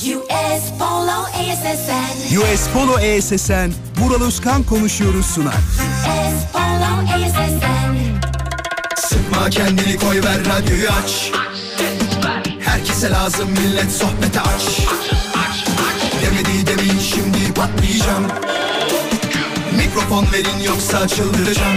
US Polo ASSN. US Polo ESSN, Vural Özkan konuşuyoruz sunar. US Polo ASSN. Sıkma kendini koy ver radyoyu aç Herkese lazım millet sohbete aç Demedi demin şimdi patlayacağım Mikrofon verin yoksa çıldıracağım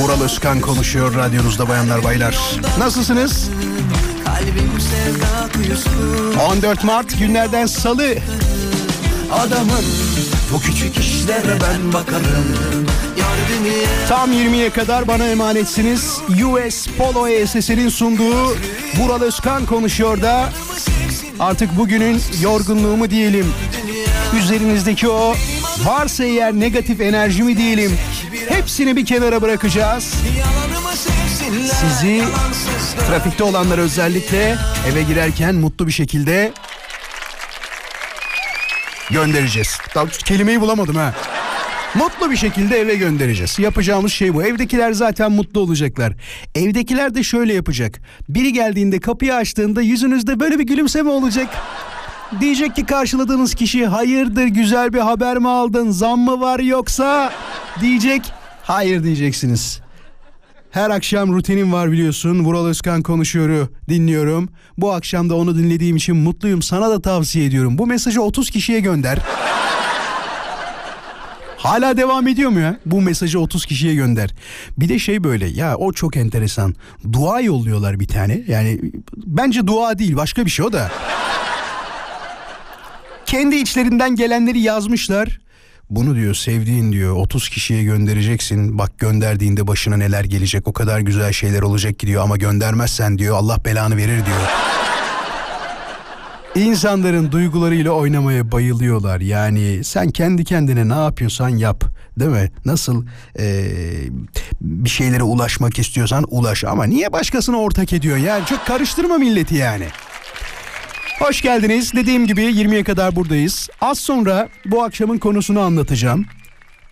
Vural Özkan konuşuyor radyonuzda bayanlar baylar. Nasılsınız? Kalbim sevda kuyusu 14 Mart günlerden salı. Adamın bu küçük işlere ben bakarım Tam 20'ye kadar bana emanetsiniz. US Polo ESS'nin sunduğu Vural Özkan konuşuyor da artık bugünün yorgunluğumu diyelim. Üzerinizdeki o varsa eğer negatif enerjimi diyelim. Hepsini bir kenara bırakacağız. Sizi trafikte olanlar özellikle eve girerken mutlu bir şekilde göndereceğiz. Daha kelimeyi bulamadım ha. Mutlu bir şekilde eve göndereceğiz. Yapacağımız şey bu. Evdekiler zaten mutlu olacaklar. Evdekiler de şöyle yapacak. Biri geldiğinde kapıyı açtığında yüzünüzde böyle bir gülümseme olacak. Diyecek ki karşıladığınız kişi hayırdır güzel bir haber mi aldın zam mı var yoksa diyecek hayır diyeceksiniz. Her akşam rutinim var biliyorsun. Vural Özkan konuşuyor, dinliyorum. Bu akşam da onu dinlediğim için mutluyum. Sana da tavsiye ediyorum. Bu mesajı 30 kişiye gönder. Hala devam ediyor mu ya? Bu mesajı 30 kişiye gönder. Bir de şey böyle ya o çok enteresan. Dua yolluyorlar bir tane. Yani bence dua değil başka bir şey o da. Kendi içlerinden gelenleri yazmışlar. Bunu diyor sevdiğin diyor 30 kişiye göndereceksin. Bak gönderdiğinde başına neler gelecek o kadar güzel şeyler olacak ki diyor ama göndermezsen diyor Allah belanı verir diyor. İnsanların duygularıyla oynamaya bayılıyorlar. Yani sen kendi kendine ne yapıyorsan yap. Değil mi? Nasıl eee, bir şeylere ulaşmak istiyorsan ulaş. Ama niye başkasına ortak ediyorsun? Yani çok karıştırma milleti yani. Hoş geldiniz. Dediğim gibi 20'ye kadar buradayız. Az sonra bu akşamın konusunu anlatacağım.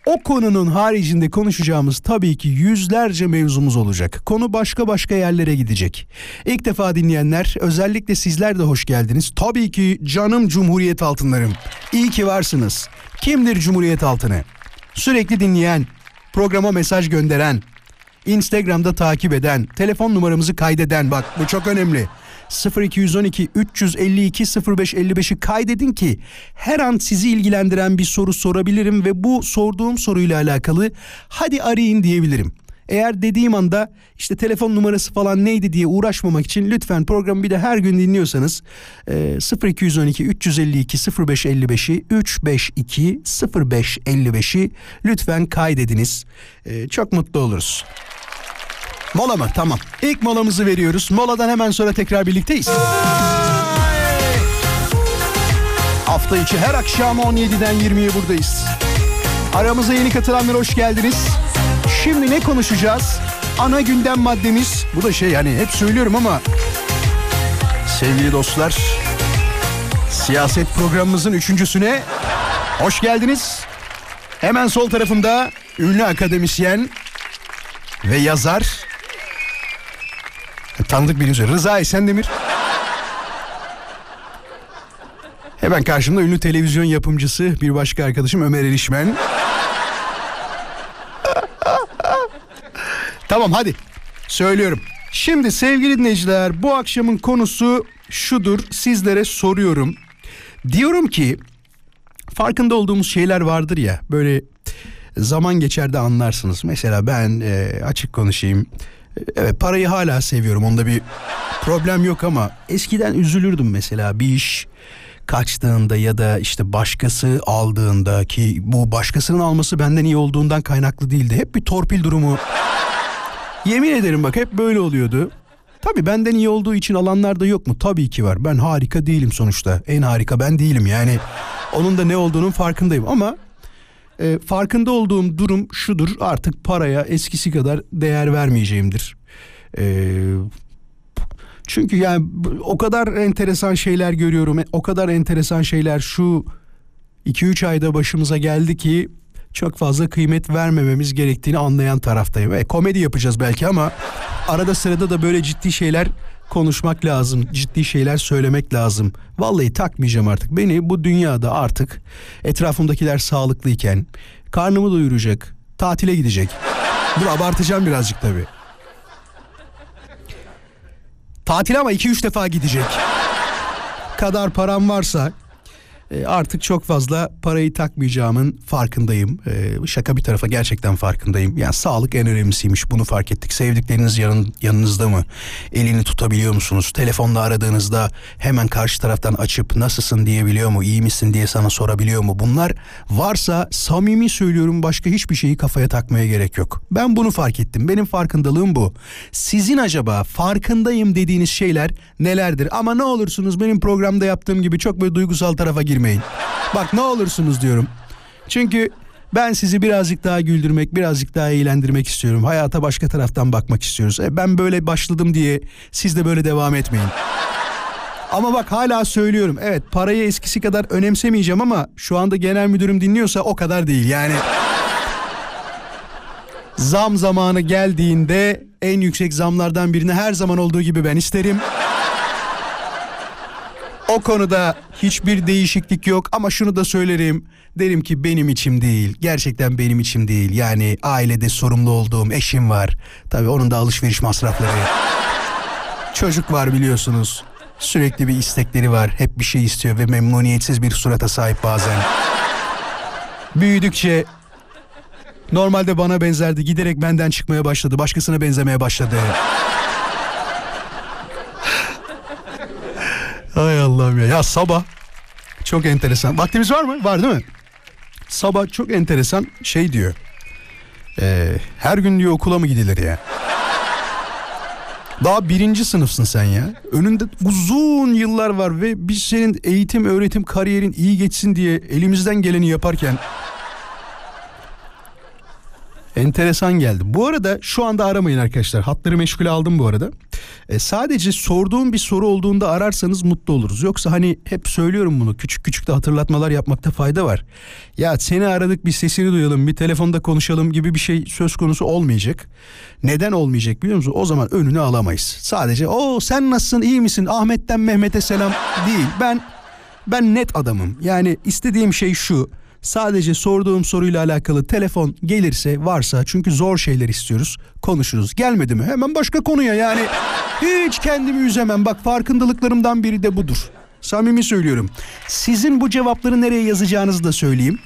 O konunun haricinde konuşacağımız tabii ki yüzlerce mevzumuz olacak. Konu başka başka yerlere gidecek. İlk defa dinleyenler özellikle sizler de hoş geldiniz. Tabii ki canım Cumhuriyet altınlarım. İyi ki varsınız. Kimdir Cumhuriyet altını? Sürekli dinleyen, programa mesaj gönderen, Instagram'da takip eden, telefon numaramızı kaydeden bak bu çok önemli. 0212 352 0555'i kaydedin ki her an sizi ilgilendiren bir soru sorabilirim ve bu sorduğum soruyla alakalı hadi arayın diyebilirim. Eğer dediğim anda işte telefon numarası falan neydi diye uğraşmamak için lütfen programı bir de her gün dinliyorsanız e, 0212 352 0555'i 352 0555'i lütfen kaydediniz. E, çok mutlu oluruz. Mola mı? Tamam. İlk molamızı veriyoruz. Moladan hemen sonra tekrar birlikteyiz. Hafta içi her akşam 17'den 20'ye buradayız. Aramıza yeni katılanlar hoş geldiniz. Şimdi ne konuşacağız? Ana gündem maddemiz. Bu da şey yani hep söylüyorum ama sevgili dostlar siyaset programımızın üçüncüsüne hoş geldiniz. Hemen sol tarafımda ünlü akademisyen ve yazar tanıdık birisi Rıza Esendemir. Hemen karşımda ünlü televizyon yapımcısı bir başka arkadaşım Ömer Erişmen. tamam hadi söylüyorum. Şimdi sevgili dinleyiciler bu akşamın konusu şudur sizlere soruyorum. Diyorum ki farkında olduğumuz şeyler vardır ya böyle zaman geçer de anlarsınız. Mesela ben e, açık konuşayım. Evet parayı hala seviyorum onda bir problem yok ama eskiden üzülürdüm mesela bir iş kaçtığında ya da işte başkası aldığında ki bu başkasının alması benden iyi olduğundan kaynaklı değildi. Hep bir torpil durumu. Yemin ederim bak hep böyle oluyordu. Tabii benden iyi olduğu için alanlar da yok mu? Tabii ki var. Ben harika değilim sonuçta. En harika ben değilim yani. Onun da ne olduğunun farkındayım ama e, farkında olduğum durum şudur. Artık paraya eskisi kadar değer vermeyeceğimdir. E, çünkü yani o kadar enteresan şeyler görüyorum. O kadar enteresan şeyler şu 2-3 ayda başımıza geldi ki çok fazla kıymet vermememiz gerektiğini anlayan taraftayım. E, komedi yapacağız belki ama arada sırada da böyle ciddi şeyler konuşmak lazım. Ciddi şeyler söylemek lazım. Vallahi takmayacağım artık. Beni bu dünyada artık etrafımdakiler sağlıklıyken karnımı doyuracak, tatile gidecek. Dur abartacağım birazcık tabii. Tatil ama 2-3 defa gidecek. kadar param varsa e, artık çok fazla parayı takmayacağımın farkındayım. E, şaka bir tarafa gerçekten farkındayım. Yani sağlık en önemlisiymiş bunu fark ettik. Sevdikleriniz yanın, yanınızda mı? Elini tutabiliyor musunuz? Telefonla aradığınızda hemen karşı taraftan açıp nasılsın diyebiliyor mu? İyi misin diye sana sorabiliyor mu? Bunlar varsa samimi söylüyorum başka hiçbir şeyi kafaya takmaya gerek yok. Ben bunu fark ettim. Benim farkındalığım bu. Sizin acaba farkındayım dediğiniz şeyler nelerdir? Ama ne olursunuz benim programda yaptığım gibi çok böyle duygusal tarafa girmeyin. Bak ne olursunuz diyorum. Çünkü ben sizi birazcık daha güldürmek, birazcık daha eğlendirmek istiyorum. Hayata başka taraftan bakmak istiyoruz. E, ben böyle başladım diye siz de böyle devam etmeyin. Ama bak hala söylüyorum. Evet parayı eskisi kadar önemsemeyeceğim ama şu anda genel müdürüm dinliyorsa o kadar değil. Yani zam zamanı geldiğinde en yüksek zamlardan birini her zaman olduğu gibi ben isterim. O konuda hiçbir değişiklik yok ama şunu da söylerim. Derim ki benim içim değil. Gerçekten benim içim değil. Yani ailede sorumlu olduğum eşim var. Tabii onun da alışveriş masrafları. Çocuk var biliyorsunuz. Sürekli bir istekleri var. Hep bir şey istiyor ve memnuniyetsiz bir surata sahip bazen. Büyüdükçe normalde bana benzerdi. Giderek benden çıkmaya başladı. Başkasına benzemeye başladı. Hay Allah'ım ya. Ya sabah çok enteresan. Vaktimiz var mı? Var değil mi? Sabah çok enteresan şey diyor. Ee, her gün diyor okula mı gidilir ya? Daha birinci sınıfsın sen ya. Önünde uzun yıllar var ve biz senin eğitim, öğretim, kariyerin iyi geçsin diye elimizden geleni yaparken Enteresan geldi. Bu arada şu anda aramayın arkadaşlar. Hatları meşgule aldım bu arada. E, sadece sorduğum bir soru olduğunda ararsanız mutlu oluruz. Yoksa hani hep söylüyorum bunu. Küçük küçük de hatırlatmalar yapmakta fayda var. Ya seni aradık bir sesini duyalım, bir telefonda konuşalım gibi bir şey söz konusu olmayacak. Neden olmayacak biliyor musun? O zaman önünü alamayız. Sadece o sen nasılsın, iyi misin? Ahmet'ten Mehmet'e selam değil. Ben ben net adamım. Yani istediğim şey şu. Sadece sorduğum soruyla alakalı telefon gelirse varsa çünkü zor şeyler istiyoruz konuşuruz. Gelmedi mi hemen başka konuya yani hiç kendimi üzemem. Bak farkındalıklarımdan biri de budur. Samimi söylüyorum. Sizin bu cevapları nereye yazacağınızı da söyleyeyim.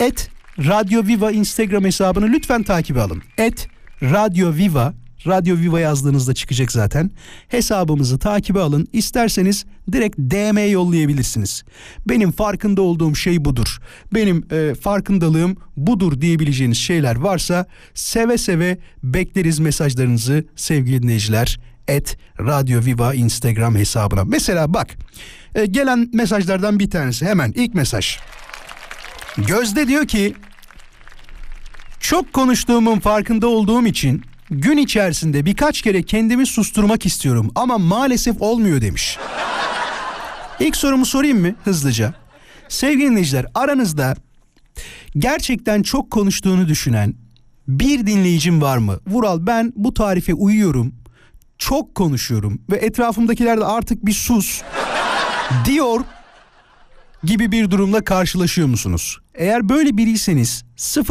Et Radyo Viva Instagram hesabını lütfen takip alın. Et Radyo Viva Radyo Viva yazdığınızda çıkacak zaten. Hesabımızı takibe alın. İsterseniz direkt DM yollayabilirsiniz. Benim farkında olduğum şey budur. Benim e, farkındalığım budur diyebileceğiniz şeyler varsa seve seve bekleriz mesajlarınızı sevgili dinleyiciler. Et Radyo Viva Instagram hesabına. Mesela bak e, gelen mesajlardan bir tanesi hemen ilk mesaj. Gözde diyor ki çok konuştuğumun farkında olduğum için gün içerisinde birkaç kere kendimi susturmak istiyorum ama maalesef olmuyor demiş. İlk sorumu sorayım mı hızlıca? Sevgili dinleyiciler aranızda gerçekten çok konuştuğunu düşünen bir dinleyicim var mı? Vural ben bu tarife uyuyorum. Çok konuşuyorum ve etrafımdakiler de artık bir sus diyor gibi bir durumla karşılaşıyor musunuz? Eğer böyle biriyseniz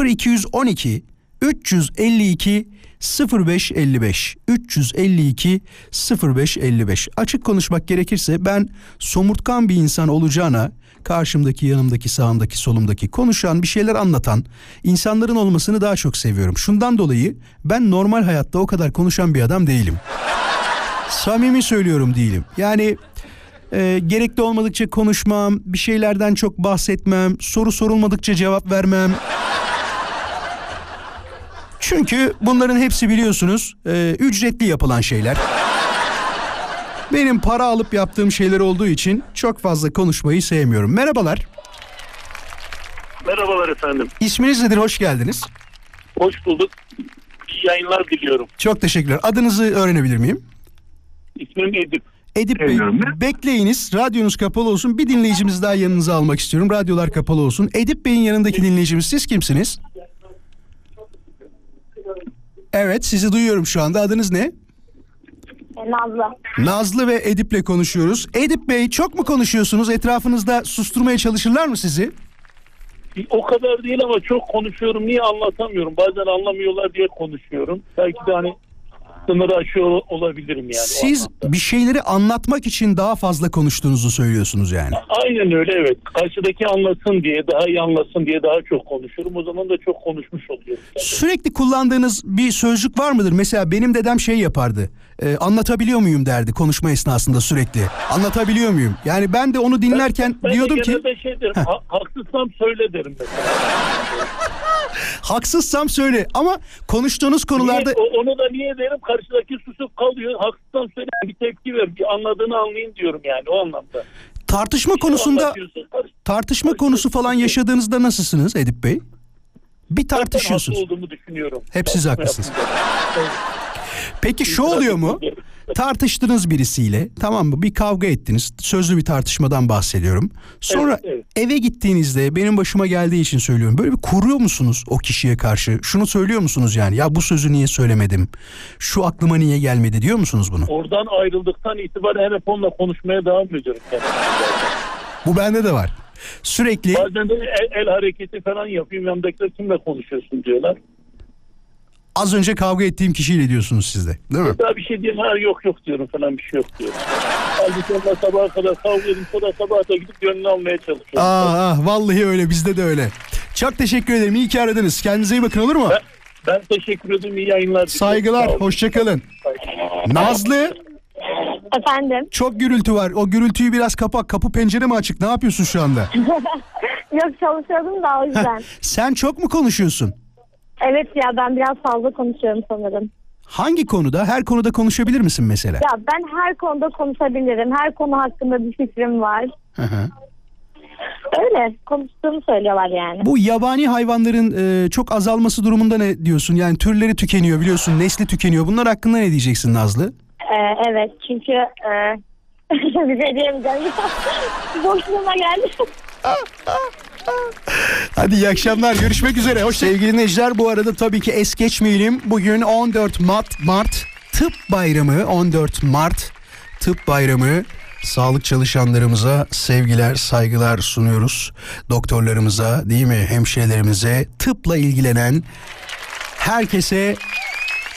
0212 352 0555 352 0555 açık konuşmak gerekirse ben somurtkan bir insan olacağına karşımdaki yanımdaki sağımdaki solumdaki konuşan bir şeyler anlatan insanların olmasını daha çok seviyorum. Şundan dolayı ben normal hayatta o kadar konuşan bir adam değilim. Samimi söylüyorum değilim. Yani e, gerekli olmadıkça konuşmam, bir şeylerden çok bahsetmem, soru sorulmadıkça cevap vermem. Çünkü bunların hepsi biliyorsunuz e, ücretli yapılan şeyler. Benim para alıp yaptığım şeyler olduğu için çok fazla konuşmayı sevmiyorum. Merhabalar. Merhabalar efendim. İsminiz nedir? Hoş geldiniz. Hoş bulduk. İyi yayınlar diliyorum. Çok teşekkürler. Adınızı öğrenebilir miyim? İsmim Edip. Edip Bey, bekleyiniz. Radyonuz kapalı olsun. Bir dinleyicimiz daha yanınıza almak istiyorum. Radyolar kapalı olsun. Edip Bey'in yanındaki dinleyicimiz siz kimsiniz? Evet, sizi duyuyorum şu anda. Adınız ne? Nazlı. Nazlı ve Edip'le konuşuyoruz. Edip Bey çok mu konuşuyorsunuz? Etrafınızda susturmaya çalışırlar mı sizi? O kadar değil ama çok konuşuyorum. Niye anlatamıyorum? Bazen anlamıyorlar diye konuşuyorum. Belki de hani sınırı aşıyor olabilirim yani. Siz bir şeyleri anlatmak için daha fazla konuştuğunuzu söylüyorsunuz yani. Aynen öyle evet. Karşıdaki anlasın diye, daha iyi anlasın diye daha çok konuşurum. O zaman da çok konuşmuş oluyorum. Sürekli kullandığınız bir sözcük var mıdır? Mesela benim dedem şey yapardı. Ee, anlatabiliyor muyum derdi konuşma esnasında sürekli. Anlatabiliyor muyum? Yani ben de onu dinlerken Ben diyordum de ki genelde şey derim, ha- haksızsam söyle derim mesela. haksızsam söyle ama konuştuğunuz konularda Niye- onu da niye derim? Karşıdaki susup kalıyor. Haksızsam söyle bir tepki ver. Bir anladığını anlayın diyorum yani o anlamda. tartışma konusunda Anlatıyorsun, karşı- tartışma konusu falan yaşadığınızda nasılsınız Edip Bey? Bir Ben tartışıyorsunuz. haklı olduğumu düşünüyorum. Hep siz haklısınız. Peki şu oluyor mu? Tartıştınız birisiyle tamam mı? Bir kavga ettiniz. Sözlü bir tartışmadan bahsediyorum. Sonra Evet, evet. eve gittiğinizde benim başıma geldiği için söylüyorum. Böyle bir kuruyor musunuz o kişiye karşı? Şunu söylüyor musunuz yani? Ya bu sözü niye söylemedim? Şu aklıma niye gelmedi diyor musunuz bunu? Oradan ayrıldıktan itibaren hep onunla konuşmaya devam ediyorum. Bu bende de var. Sürekli Bazen de el, el hareketi falan yapayım. Yanımdakiler kimle konuşuyorsun diyorlar. Az önce kavga ettiğim kişiyle diyorsunuz siz de. Değil mi? Daha bir şey diyeyim. Ha, yok yok diyorum falan bir şey yok diyorum. Halbuki onunla sabaha kadar kavga edip sonra sabaha da gidip gönlünü almaya çalışıyorum. Aa, ah, vallahi öyle bizde de öyle. Çok teşekkür ederim. İyi ki aradınız. Kendinize iyi bakın olur mu? Ben, ben teşekkür ederim. İyi yayınlar. diliyorum. Saygılar. Hoşçakalın. Nazlı Efendim? çok gürültü var. O gürültüyü biraz kapat. Kapı pencere mi açık? Ne yapıyorsun şu anda? Yok çalışıyordum da o yüzden. Sen çok mu konuşuyorsun? Evet ya ben biraz fazla konuşuyorum sanırım. Hangi konuda? Her konuda konuşabilir misin mesela? Ya ben her konuda konuşabilirim. Her konu hakkında bir fikrim var. Hı hı. Öyle konuştuğumu söylüyorlar yani. Bu yabani hayvanların e, çok azalması durumunda ne diyorsun? Yani türleri tükeniyor biliyorsun. Nesli tükeniyor. Bunlar hakkında ne diyeceksin Nazlı? Ee, evet çünkü e, bir şey diyemeyeceğim. Boşluğuma geldi. Hadi iyi akşamlar. Görüşmek üzere. Hoş sevgili dinleyiciler. Bu arada tabii ki es geçmeyelim. Bugün 14 Mart, Mart Tıp Bayramı. 14 Mart Tıp Bayramı. Sağlık çalışanlarımıza sevgiler, saygılar sunuyoruz. Doktorlarımıza, değil mi? Hemşirelerimize, tıpla ilgilenen herkese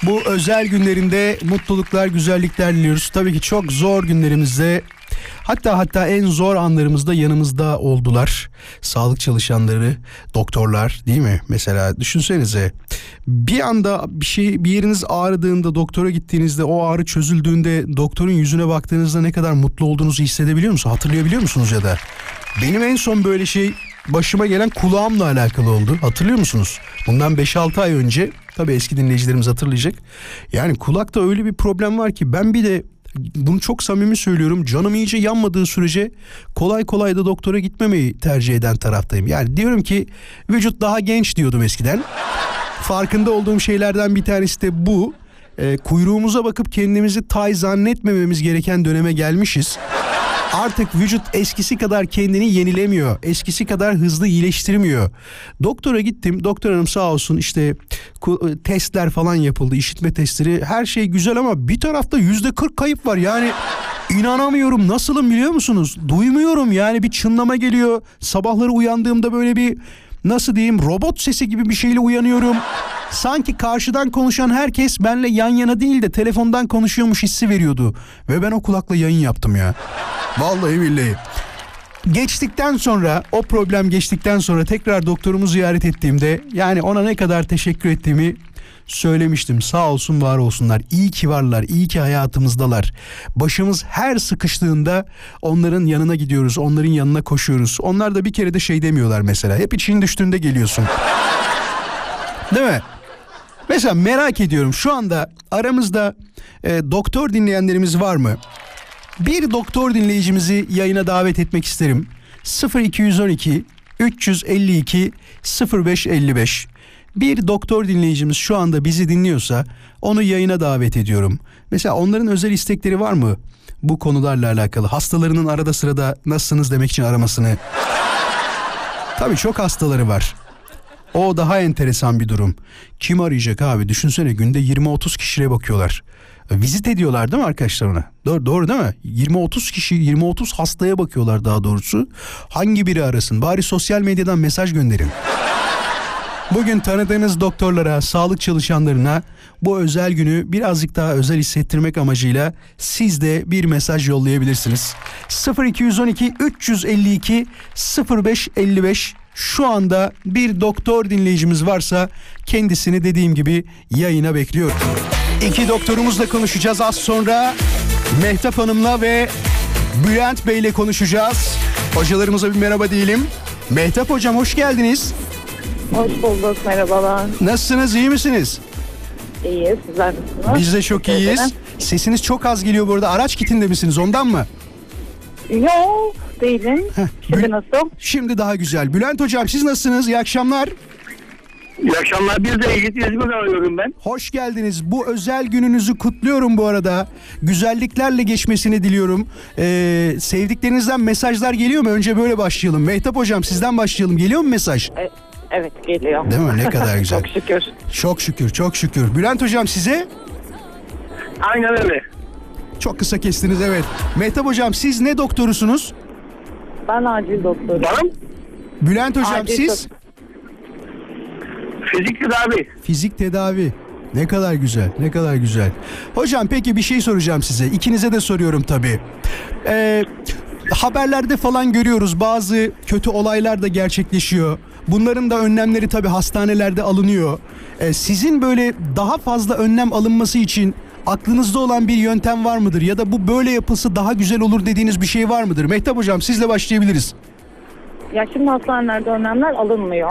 bu özel günlerinde mutluluklar, güzellikler diliyoruz. Tabii ki çok zor günlerimizde hatta hatta en zor anlarımızda yanımızda oldular. Sağlık çalışanları, doktorlar değil mi? Mesela düşünsenize bir anda bir şey bir yeriniz ağrıdığında doktora gittiğinizde o ağrı çözüldüğünde doktorun yüzüne baktığınızda ne kadar mutlu olduğunuzu hissedebiliyor musunuz? Hatırlayabiliyor musunuz ya da? Benim en son böyle şey başıma gelen kulağımla alakalı oldu. Hatırlıyor musunuz? Bundan 5-6 ay önce tabii eski dinleyicilerimiz hatırlayacak. Yani kulakta öyle bir problem var ki ben bir de bunu çok samimi söylüyorum. Canım iyice yanmadığı sürece kolay kolay da doktora gitmemeyi tercih eden taraftayım. Yani diyorum ki vücut daha genç diyordum eskiden. Farkında olduğum şeylerden bir tanesi de bu. Ee, kuyruğumuza bakıp kendimizi tay zannetmememiz gereken döneme gelmişiz. Artık vücut eskisi kadar kendini yenilemiyor. Eskisi kadar hızlı iyileştirmiyor. Doktora gittim. Doktor hanım sağ olsun işte ku- testler falan yapıldı. işitme testleri. Her şey güzel ama bir tarafta yüzde 40 kayıp var. Yani inanamıyorum. Nasılım biliyor musunuz? Duymuyorum yani bir çınlama geliyor. Sabahları uyandığımda böyle bir nasıl diyeyim robot sesi gibi bir şeyle uyanıyorum. Sanki karşıdan konuşan herkes benle yan yana değil de telefondan konuşuyormuş hissi veriyordu. Ve ben o kulakla yayın yaptım ya. Vallahi billahi. Geçtikten sonra o problem geçtikten sonra tekrar doktorumu ziyaret ettiğimde yani ona ne kadar teşekkür ettiğimi söylemiştim. Sağ olsun var olsunlar. İyi ki varlar. iyi ki hayatımızdalar. Başımız her sıkıştığında onların yanına gidiyoruz. Onların yanına koşuyoruz. Onlar da bir kere de şey demiyorlar mesela. Hep için düştüğünde geliyorsun. Değil mi? Mesela merak ediyorum şu anda aramızda e, doktor dinleyenlerimiz var mı? Bir doktor dinleyicimizi yayına davet etmek isterim. 0212 352 0555 bir doktor dinleyicimiz şu anda bizi dinliyorsa onu yayına davet ediyorum. Mesela onların özel istekleri var mı bu konularla alakalı? Hastalarının arada sırada nasılsınız demek için aramasını. Tabii çok hastaları var. O daha enteresan bir durum. Kim arayacak abi? Düşünsene günde 20-30 kişiye bakıyorlar. Vizit ediyorlar değil mi arkadaşlar ona? Doğru, doğru değil mi? 20-30 kişi, 20-30 hastaya bakıyorlar daha doğrusu. Hangi biri arasın? Bari sosyal medyadan mesaj gönderin. Bugün tanıdığınız doktorlara, sağlık çalışanlarına bu özel günü birazcık daha özel hissettirmek amacıyla siz de bir mesaj yollayabilirsiniz. 0212 352 0555 şu anda bir doktor dinleyicimiz varsa kendisini dediğim gibi yayına bekliyorum. İki doktorumuzla konuşacağız az sonra. Mehtap Hanım'la ve Bülent Bey'le konuşacağız. Hocalarımıza bir merhaba diyelim. Mehtap Hocam hoş geldiniz. Hoş bulduk. Merhabalar. Nasılsınız iyi misiniz? İyiyiz. Sizler nasılsınız? Biz de çok iyiyiz. Sesiniz çok az geliyor bu arada. Araç kitinde misiniz ondan mı? Yok değilim. Şimdi Bül- nasıl? Şimdi daha güzel. Bülent Hocam siz nasılsınız? İyi akşamlar. İyi akşamlar. Bir de Yiğit İzmir'den arıyorum ben. Hoş geldiniz. Bu özel gününüzü kutluyorum bu arada. Güzelliklerle geçmesini diliyorum. Ee, sevdiklerinizden mesajlar geliyor mu? Önce böyle başlayalım. Mehtap Hocam sizden başlayalım. Geliyor mu mesaj? E, evet geliyor. Değil mi? Ne kadar güzel. Çok şükür. Çok şükür, çok şükür. Bülent Hocam size Aynen öyle. çok kısa kestiniz evet. Mehtap Hocam siz ne doktorusunuz? Ben acil doktorum. Bana Bülent Hocam Acil siz? fizik tedavi. Fizik tedavi. Ne kadar güzel, ne kadar güzel. Hocam peki bir şey soracağım size. İkinize de soruyorum tabii. Ee, haberlerde falan görüyoruz bazı kötü olaylar da gerçekleşiyor. Bunların da önlemleri tabii hastanelerde alınıyor. Ee, sizin böyle daha fazla önlem alınması için aklınızda olan bir yöntem var mıdır? Ya da bu böyle yapılsa daha güzel olur dediğiniz bir şey var mıdır? Mehtap Hocam sizle başlayabiliriz. Ya şimdi hastanelerde önlemler alınmıyor.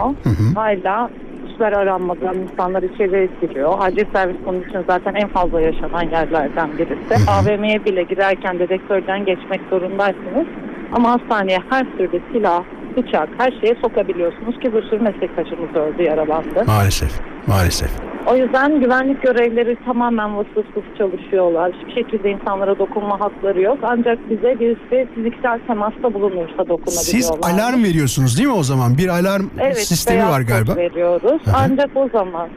Hala üstler aranmadan insanlar içeri giriyor. Acil servis bunun için zaten en fazla yaşanan yerlerden birisi. AVM'ye bile girerken dedektörden geçmek zorundaysınız. Ama hastaneye her türlü silah, bıçak, her şeye sokabiliyorsunuz ki bir sürü meslektaşımız öldü, yaralandı. Maalesef, maalesef. O yüzden güvenlik görevlileri tamamen vasıfsız çalışıyorlar. Hiçbir şekilde insanlara dokunma hakları yok. Ancak bize birisi fiziksel temasta bulunursa dokunabiliyorlar. Siz alarm veriyorsunuz değil mi o zaman? Bir alarm evet, sistemi var galiba. veriyoruz. hı. Ancak o zaman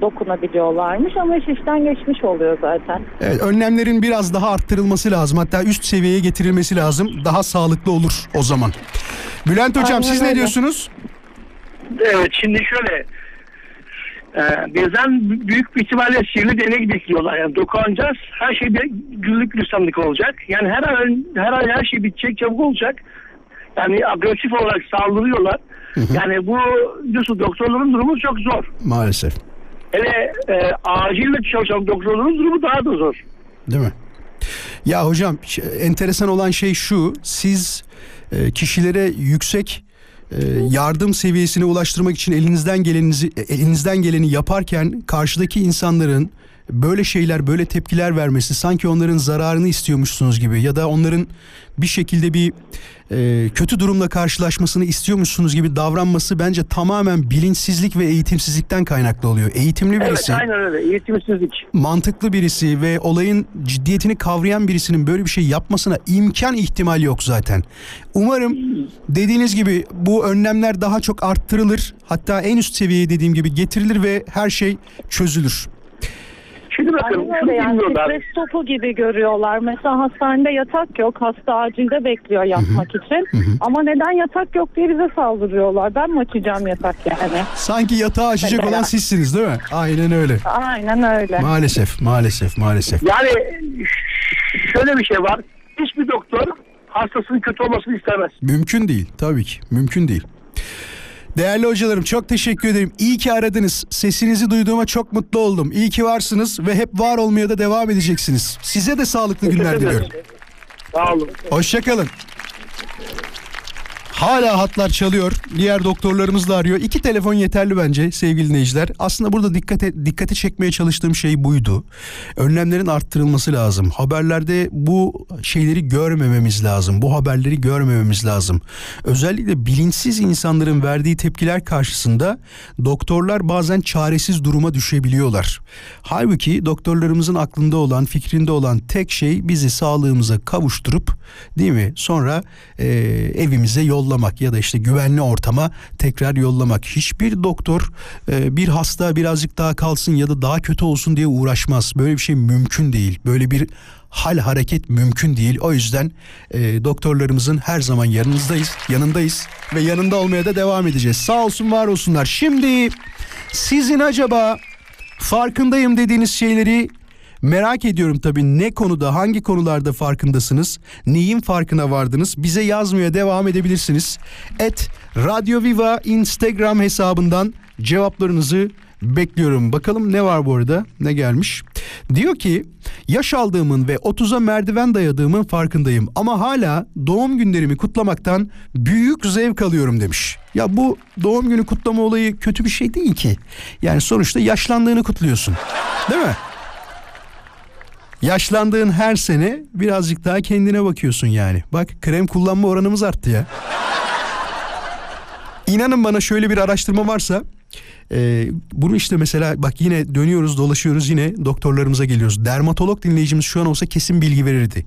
dokunabiliyorlarmış ama iş işten geçmiş oluyor zaten. Evet, önlemlerin biraz daha arttırılması lazım. Hatta üst seviyeye getirilmesi lazım. Daha sağlıklı olur o zaman. Bülent Hocam Aynen siz ne öyle. diyorsunuz? Evet şimdi şöyle. E, bizden büyük bir ihtimalle sihirli deney bekliyorlar. Yani dokunacağız. Her şey bir güllük gülistanlık olacak. Yani her an her an her şey bitecek çabuk olacak. Yani agresif olarak saldırıyorlar. Yani bu biliyorsun doktorların durumu çok zor. Maalesef. Hele e, acille çalışan doktorların durumu daha da zor. Değil mi? Ya hocam enteresan olan şey şu. Siz e, kişilere yüksek e, yardım seviyesine ulaştırmak için elinizden gelenizi e, elinizden geleni yaparken karşıdaki insanların böyle şeyler, böyle tepkiler vermesi sanki onların zararını istiyormuşsunuz gibi ya da onların bir şekilde bir e, kötü durumla karşılaşmasını istiyormuşsunuz gibi davranması bence tamamen bilinçsizlik ve eğitimsizlikten kaynaklı oluyor. Eğitimli Evet birisi aynen öyle. Eğitimsizlik. mantıklı birisi ve olayın ciddiyetini kavrayan birisinin böyle bir şey yapmasına imkan ihtimal yok zaten. Umarım dediğiniz gibi bu önlemler daha çok arttırılır. Hatta en üst seviyeye dediğim gibi getirilir ve her şey çözülür. Şimdi bakın Aynen şunu öyle yani bilmiyorlar. stres topu gibi görüyorlar. Mesela hastanede yatak yok. Hasta acilde bekliyor yatmak için. Ama neden yatak yok diye bize saldırıyorlar. Ben mi açacağım yatak yani? Sanki yatağı açacak Mesela. olan sizsiniz değil mi? Aynen öyle. Aynen öyle. Maalesef, maalesef, maalesef. Yani şöyle bir şey var. Hiçbir doktor hastasının kötü olmasını istemez. Mümkün değil tabii ki. Mümkün değil. Değerli hocalarım çok teşekkür ederim. İyi ki aradınız. Sesinizi duyduğuma çok mutlu oldum. İyi ki varsınız ve hep var olmaya da devam edeceksiniz. Size de sağlıklı günler diliyorum. Sağ olun. Hoşçakalın. Hala hatlar çalıyor. Diğer doktorlarımız da arıyor. İki telefon yeterli bence sevgili dinleyiciler. Aslında burada dikkate, dikkati çekmeye çalıştığım şey buydu. Önlemlerin arttırılması lazım. Haberlerde bu şeyleri görmememiz lazım. Bu haberleri görmememiz lazım. Özellikle bilinçsiz insanların verdiği tepkiler karşısında doktorlar bazen çaresiz duruma düşebiliyorlar. Halbuki doktorlarımızın aklında olan, fikrinde olan tek şey bizi sağlığımıza kavuşturup değil mi? Sonra e, evimize yollamak ya da işte güvenli ortama tekrar yollamak. Hiçbir doktor e, bir hasta birazcık daha kalsın ya da daha kötü olsun diye uğraşmaz. Böyle bir şey mümkün değil. Böyle bir hal hareket mümkün değil. O yüzden e, doktorlarımızın her zaman yanınızdayız, yanındayız ve yanında olmaya da devam edeceğiz. Sağ olsun, var olsunlar. Şimdi sizin acaba farkındayım dediğiniz şeyleri Merak ediyorum tabii ne konuda hangi konularda farkındasınız? Neyin farkına vardınız? Bize yazmaya devam edebilirsiniz. Et Radio Viva Instagram hesabından cevaplarınızı bekliyorum. Bakalım ne var bu arada? Ne gelmiş? Diyor ki yaş aldığımın ve 30'a merdiven dayadığımın farkındayım ama hala doğum günlerimi kutlamaktan büyük zevk alıyorum demiş. Ya bu doğum günü kutlama olayı kötü bir şey değil ki. Yani sonuçta yaşlandığını kutluyorsun. Değil mi? Yaşlandığın her sene birazcık daha kendine bakıyorsun yani. Bak krem kullanma oranımız arttı ya. İnanın bana şöyle bir araştırma varsa e, bunu işte mesela bak yine dönüyoruz dolaşıyoruz yine doktorlarımıza geliyoruz. Dermatolog dinleyicimiz şu an olsa kesin bilgi verirdi.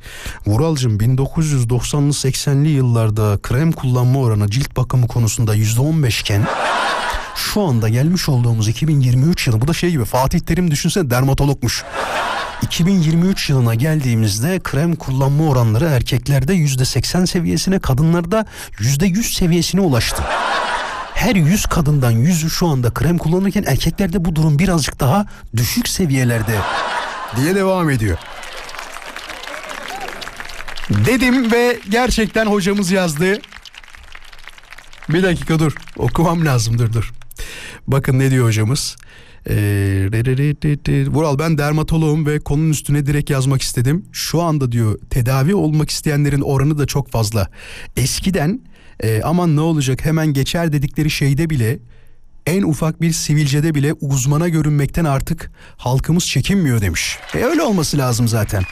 Vuralcığım 1990'lı 80'li yıllarda krem kullanma oranı cilt bakımı konusunda %15 iken şu anda gelmiş olduğumuz 2023 yılı bu da şey gibi Fatih Terim düşünsene dermatologmuş. 2023 yılına geldiğimizde krem kullanma oranları erkeklerde %80 seviyesine kadınlarda %100 seviyesine ulaştı. Her 100 kadından 100'ü şu anda krem kullanırken erkeklerde bu durum birazcık daha düşük seviyelerde diye devam ediyor. Dedim ve gerçekten hocamız yazdı. Bir dakika dur okumam lazım dur dur. Bakın ne diyor hocamız. Ee, Vural ben dermatoloğum ve konunun üstüne direkt yazmak istedim. Şu anda diyor tedavi olmak isteyenlerin oranı da çok fazla. Eskiden e, aman ne olacak hemen geçer dedikleri şeyde bile en ufak bir sivilcede bile uzmana görünmekten artık halkımız çekinmiyor demiş. E öyle olması lazım zaten.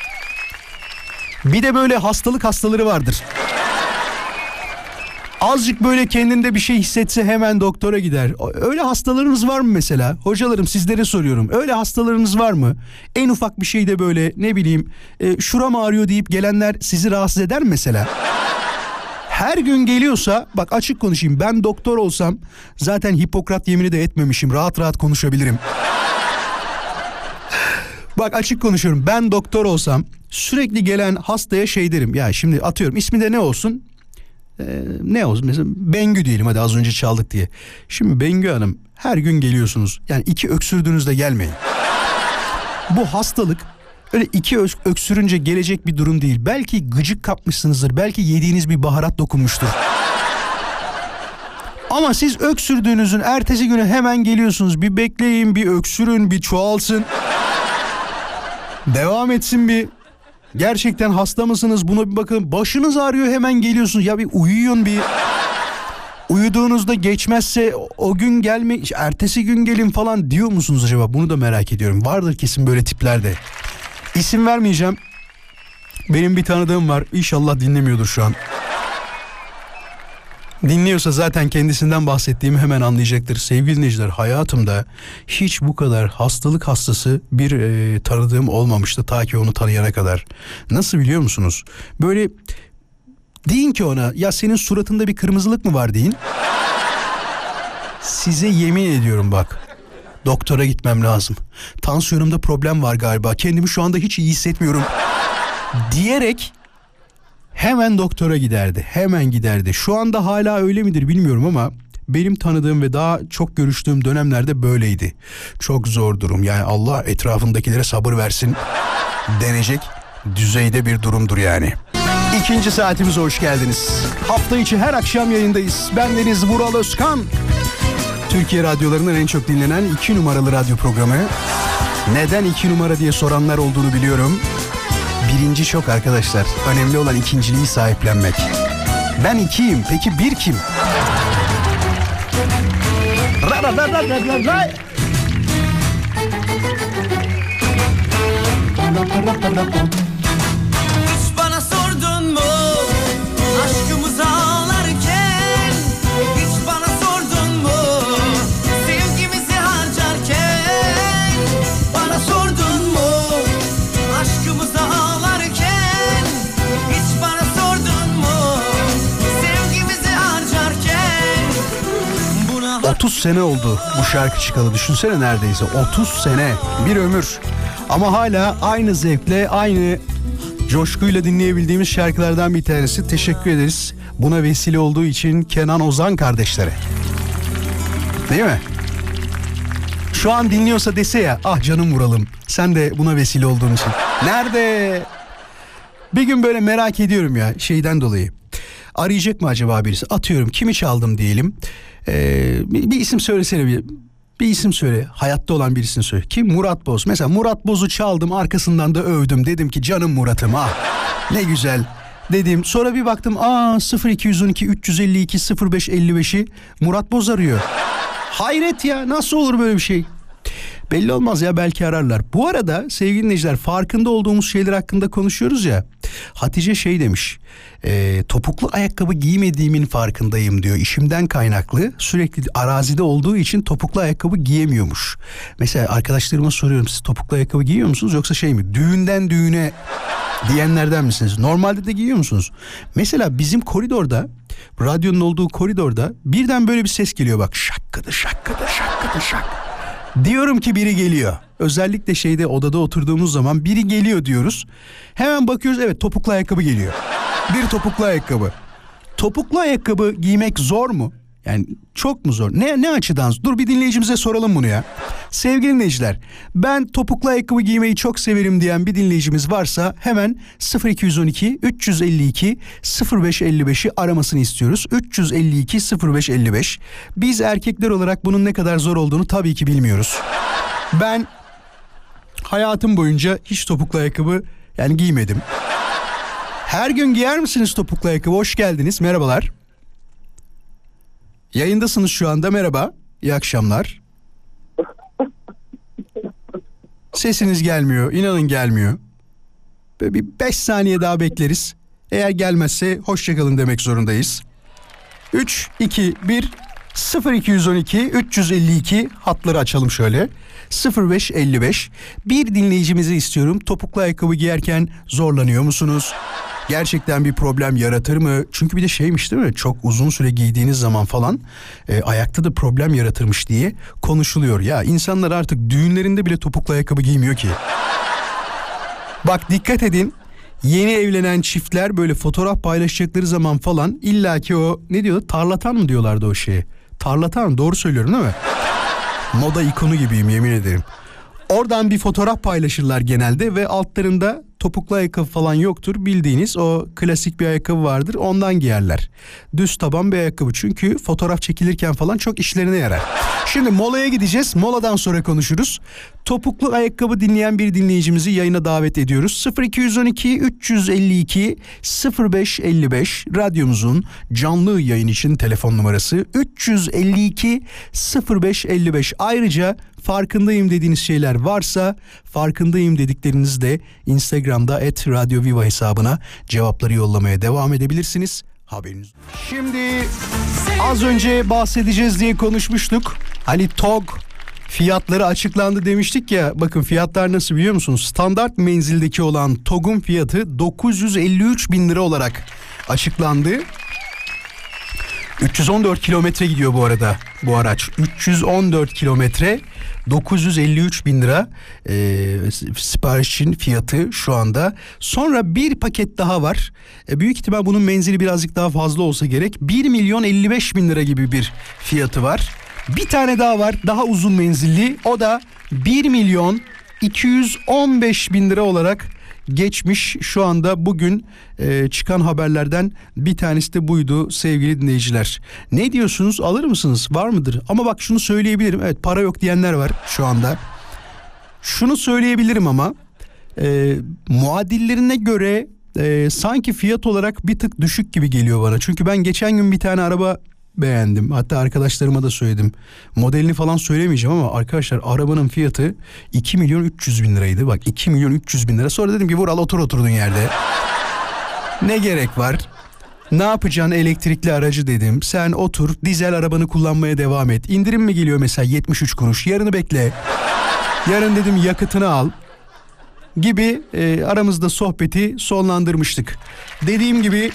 Bir de böyle hastalık hastaları vardır. Azıcık böyle kendinde bir şey hissetse hemen doktora gider. Öyle hastalarınız var mı mesela? Hocalarım sizlere soruyorum. Öyle hastalarınız var mı? En ufak bir şeyde böyle ne bileyim e, şuram ağrıyor deyip gelenler sizi rahatsız eder mi mesela? Her gün geliyorsa bak açık konuşayım ben doktor olsam zaten Hipokrat yemini de etmemişim rahat rahat konuşabilirim. Bak açık konuşuyorum ben doktor olsam sürekli gelen hastaya şey derim ya şimdi atıyorum ismi de ne olsun Ee, ne olsun mesela Bengü diyelim hadi az önce çaldık diye. Şimdi Bengü Hanım her gün geliyorsunuz yani iki öksürdüğünüzde gelmeyin. Bu hastalık öyle iki öksürünce gelecek bir durum değil. Belki gıcık kapmışsınızdır belki yediğiniz bir baharat dokunmuştur. Ama siz öksürdüğünüzün ertesi günü hemen geliyorsunuz. Bir bekleyin, bir öksürün, bir çoğalsın. Devam etsin bir. Gerçekten hasta mısınız? Buna bir bakın. Başınız ağrıyor hemen geliyorsunuz. Ya bir uyuyun bir. Uyuduğunuzda geçmezse o gün gelme, ertesi gün gelin falan diyor musunuz acaba? Bunu da merak ediyorum. Vardır kesin böyle tiplerde. İsim vermeyeceğim. Benim bir tanıdığım var. İnşallah dinlemiyordur şu an. Dinliyorsa zaten kendisinden bahsettiğimi hemen anlayacaktır. Sevgili dinleyiciler hayatımda hiç bu kadar hastalık hastası bir e, tanıdığım olmamıştı ta ki onu tanıyana kadar. Nasıl biliyor musunuz? Böyle deyin ki ona ya senin suratında bir kırmızılık mı var deyin. Size yemin ediyorum bak. Doktora gitmem lazım. Tansiyonumda problem var galiba. Kendimi şu anda hiç iyi hissetmiyorum. Diyerek hemen doktora giderdi. Hemen giderdi. Şu anda hala öyle midir bilmiyorum ama benim tanıdığım ve daha çok görüştüğüm dönemlerde böyleydi. Çok zor durum. Yani Allah etrafındakilere sabır versin denecek düzeyde bir durumdur yani. İkinci saatimize hoş geldiniz. Hafta içi her akşam yayındayız. Ben Deniz Vural Özkan. Türkiye radyolarının en çok dinlenen iki numaralı radyo programı. Neden iki numara diye soranlar olduğunu biliyorum. Birinci çok arkadaşlar. Önemli olan ikinciliği sahiplenmek. Ben ikiyim. Peki bir kim? Hiç bana sordun mu aşkımızı 30 sene oldu bu şarkı çıkalı. Düşünsene neredeyse 30 sene. Bir ömür. Ama hala aynı zevkle, aynı coşkuyla dinleyebildiğimiz şarkılardan bir tanesi. Teşekkür ederiz. Buna vesile olduğu için Kenan Ozan kardeşlere. Değil mi? Şu an dinliyorsa dese ya ah canım vuralım. Sen de buna vesile olduğun için. Nerede? Bir gün böyle merak ediyorum ya şeyden dolayı. Arayacak mı acaba birisi? Atıyorum kimi çaldım diyelim. Ee, bir, bir isim söylesene bir. Bir isim söyle. Hayatta olan birisini söyle. Kim? Murat Boz. Mesela Murat Boz'u çaldım arkasından da övdüm. Dedim ki canım Murat'ım ah ne güzel dedim. Sonra bir baktım aa 0212 352 0555'i Murat Boz arıyor. Hayret ya nasıl olur böyle bir şey? Belli olmaz ya belki ararlar. Bu arada sevgili dinleyiciler farkında olduğumuz şeyler hakkında konuşuyoruz ya. Hatice şey demiş. e, topuklu ayakkabı giymediğimin farkındayım diyor. İşimden kaynaklı sürekli arazide olduğu için topuklu ayakkabı giyemiyormuş. Mesela arkadaşlarıma soruyorum siz topuklu ayakkabı giyiyor musunuz yoksa şey mi? Düğünden düğüne diyenlerden misiniz? Normalde de giyiyor musunuz? Mesela bizim koridorda radyonun olduğu koridorda birden böyle bir ses geliyor bak şakkıdı şakkıdı şakkıdı şak. Diyorum ki biri geliyor. Özellikle şeyde odada oturduğumuz zaman biri geliyor diyoruz. Hemen bakıyoruz evet topuklu ayakkabı geliyor. Bir topuklu ayakkabı. Topuklu ayakkabı giymek zor mu? Yani çok mu zor? Ne ne açıdan? Dur bir dinleyicimize soralım bunu ya. Sevgili dinleyiciler, ben topuklu ayakkabı giymeyi çok severim diyen bir dinleyicimiz varsa hemen 0212 352 0555'i aramasını istiyoruz. 352 0555. Biz erkekler olarak bunun ne kadar zor olduğunu tabii ki bilmiyoruz. Ben hayatım boyunca hiç topuklu ayakkabı yani giymedim. Her gün giyer misiniz topuklu ayakkabı? Hoş geldiniz. Merhabalar. Yayındasınız şu anda. Merhaba. İyi akşamlar. Sesiniz gelmiyor. İnanın gelmiyor. Böyle bir 5 saniye daha bekleriz. Eğer gelmezse hoşçakalın demek zorundayız. 3, 2, 1, 0212 352 hatları açalım şöyle. 0555 bir dinleyicimizi istiyorum. Topuklu ayakkabı giyerken zorlanıyor musunuz? Gerçekten bir problem yaratır mı? Çünkü bir de şeymiş değil mi? Çok uzun süre giydiğiniz zaman falan e, ayakta da problem yaratırmış diye konuşuluyor. Ya insanlar artık düğünlerinde bile topuklu ayakkabı giymiyor ki. Bak dikkat edin. Yeni evlenen çiftler böyle fotoğraf paylaşacakları zaman falan illaki o ne diyor tarlatan mı diyorlardı o şeye. Tarlatan doğru söylüyorum değil mi? Moda ikonu gibiyim yemin ederim. Oradan bir fotoğraf paylaşırlar genelde ve altlarında topuklu ayakkabı falan yoktur. Bildiğiniz o klasik bir ayakkabı vardır ondan giyerler. Düz taban bir ayakkabı çünkü fotoğraf çekilirken falan çok işlerine yarar. Şimdi molaya gideceğiz. Moladan sonra konuşuruz. Topuklu ayakkabı dinleyen bir dinleyicimizi yayına davet ediyoruz. 0212 352 0555 radyomuzun canlı yayın için telefon numarası 352 0555. Ayrıca farkındayım dediğiniz şeyler varsa farkındayım dediklerinizi de Instagram'da et Radyo Viva hesabına cevapları yollamaya devam edebilirsiniz. Haberiniz. Şimdi az önce bahsedeceğiz diye konuşmuştuk. Hani TOG fiyatları açıklandı demiştik ya. Bakın fiyatlar nasıl biliyor musunuz? Standart menzildeki olan TOG'un fiyatı 953 bin lira olarak açıklandı. 314 kilometre gidiyor bu arada bu araç. 314 kilometre 953 bin lira e, siparişin fiyatı şu anda. Sonra bir paket daha var. E, büyük ihtimal bunun menzili birazcık daha fazla olsa gerek. 1 milyon 55 bin lira gibi bir fiyatı var. Bir tane daha var daha uzun menzilli. O da 1 milyon 215 bin lira olarak geçmiş şu anda bugün e, çıkan haberlerden bir tanesi de buydu sevgili dinleyiciler. Ne diyorsunuz alır mısınız var mıdır? Ama bak şunu söyleyebilirim evet para yok diyenler var şu anda. Şunu söyleyebilirim ama e, muadillerine göre e, sanki fiyat olarak bir tık düşük gibi geliyor bana. Çünkü ben geçen gün bir tane araba beğendim. Hatta arkadaşlarıma da söyledim. Modelini falan söylemeyeceğim ama arkadaşlar arabanın fiyatı 2 milyon 300 bin liraydı. Bak 2 milyon 300 bin lira. Sonra dedim ki Vural otur oturduğun yerde. ne gerek var? Ne yapacaksın elektrikli aracı dedim. Sen otur dizel arabanı kullanmaya devam et. İndirim mi geliyor mesela 73 kuruş. Yarını bekle. Yarın dedim yakıtını al gibi e, aramızda sohbeti sonlandırmıştık. Dediğim gibi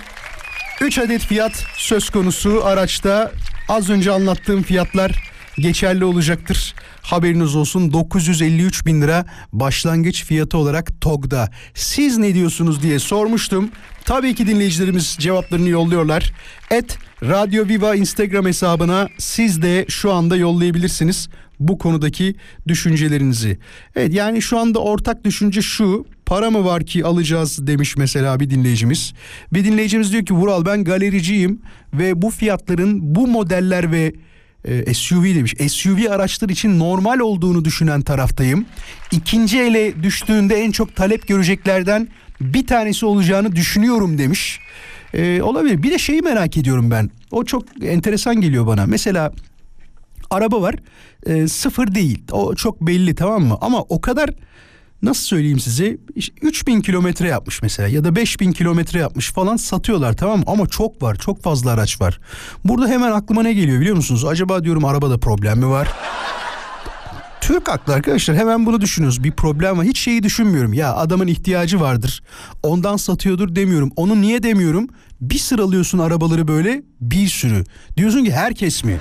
3 adet fiyat söz konusu araçta az önce anlattığım fiyatlar geçerli olacaktır. Haberiniz olsun 953 bin lira başlangıç fiyatı olarak TOG'da. Siz ne diyorsunuz diye sormuştum. Tabii ki dinleyicilerimiz cevaplarını yolluyorlar. Et Radyo Viva Instagram hesabına siz de şu anda yollayabilirsiniz bu konudaki düşüncelerinizi. Evet yani şu anda ortak düşünce şu. Para mı var ki alacağız demiş mesela bir dinleyicimiz. Bir dinleyicimiz diyor ki Vural ben galericiyim ve bu fiyatların bu modeller ve e, SUV demiş. SUV araçlar için normal olduğunu düşünen taraftayım. İkinci ele düştüğünde en çok talep göreceklerden bir tanesi olacağını düşünüyorum demiş. E, olabilir. Bir de şeyi merak ediyorum ben. O çok enteresan geliyor bana. Mesela araba var e, sıfır değil o çok belli tamam mı ama o kadar nasıl söyleyeyim size? İşte 3000 kilometre yapmış mesela ya da 5000 kilometre yapmış falan satıyorlar tamam ama çok var çok fazla araç var. Burada hemen aklıma ne geliyor biliyor musunuz? Acaba diyorum arabada problem mi var? Türk haklı arkadaşlar hemen bunu düşünüyoruz. Bir problem var. Hiç şeyi düşünmüyorum. Ya adamın ihtiyacı vardır. Ondan satıyordur demiyorum. Onu niye demiyorum? Bir sıralıyorsun arabaları böyle bir sürü. Diyorsun ki herkes mi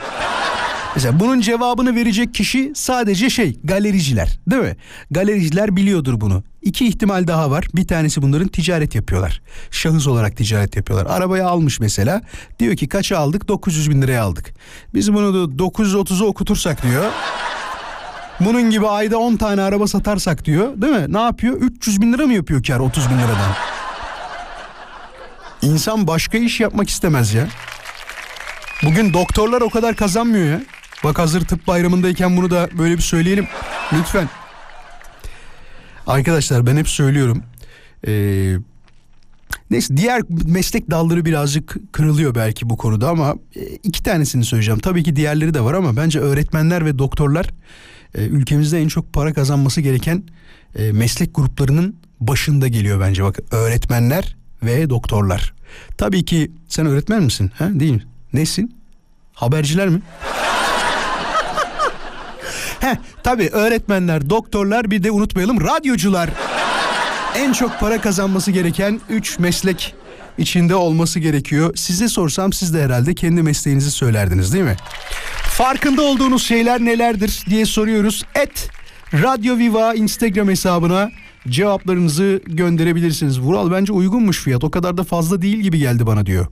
Mesela bunun cevabını verecek kişi sadece şey galericiler değil mi? Galericiler biliyordur bunu. İki ihtimal daha var. Bir tanesi bunların ticaret yapıyorlar. Şahıs olarak ticaret yapıyorlar. Arabayı almış mesela. Diyor ki kaça aldık? 900 bin liraya aldık. Biz bunu da 930'a okutursak diyor. Bunun gibi ayda 10 tane araba satarsak diyor. Değil mi? Ne yapıyor? 300 bin lira mı yapıyor kar 30 bin liradan? İnsan başka iş yapmak istemez ya. Bugün doktorlar o kadar kazanmıyor ya. Bak hazır tıp bayramındayken bunu da böyle bir söyleyelim. Lütfen. Arkadaşlar ben hep söylüyorum. Ee, neyse diğer meslek dalları birazcık kırılıyor belki bu konuda ama e, iki tanesini söyleyeceğim. Tabii ki diğerleri de var ama bence öğretmenler ve doktorlar e, ülkemizde en çok para kazanması gereken e, meslek gruplarının başında geliyor bence. Bak öğretmenler ve doktorlar. Tabii ki sen öğretmen misin? Ha? Değil mi? Nesin? Haberciler mi? Heh, tabii öğretmenler, doktorlar bir de unutmayalım radyocular. En çok para kazanması gereken 3 meslek içinde olması gerekiyor. Size sorsam siz de herhalde kendi mesleğinizi söylerdiniz değil mi? Farkında olduğunuz şeyler nelerdir diye soruyoruz. Et Radyo Viva Instagram hesabına cevaplarınızı gönderebilirsiniz. Vural bence uygunmuş fiyat o kadar da fazla değil gibi geldi bana diyor.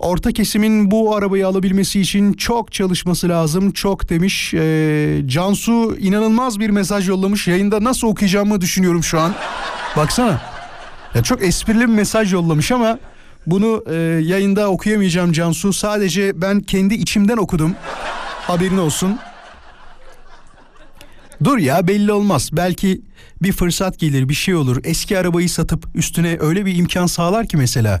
Orta kesimin bu arabayı alabilmesi için çok çalışması lazım. Çok demiş. Ee, Cansu inanılmaz bir mesaj yollamış. Yayında nasıl okuyacağımı düşünüyorum şu an. Baksana. Ya çok esprili bir mesaj yollamış ama bunu e, yayında okuyamayacağım Cansu. Sadece ben kendi içimden okudum. Haberin olsun. Dur ya belli olmaz. Belki bir fırsat gelir bir şey olur. Eski arabayı satıp üstüne öyle bir imkan sağlar ki mesela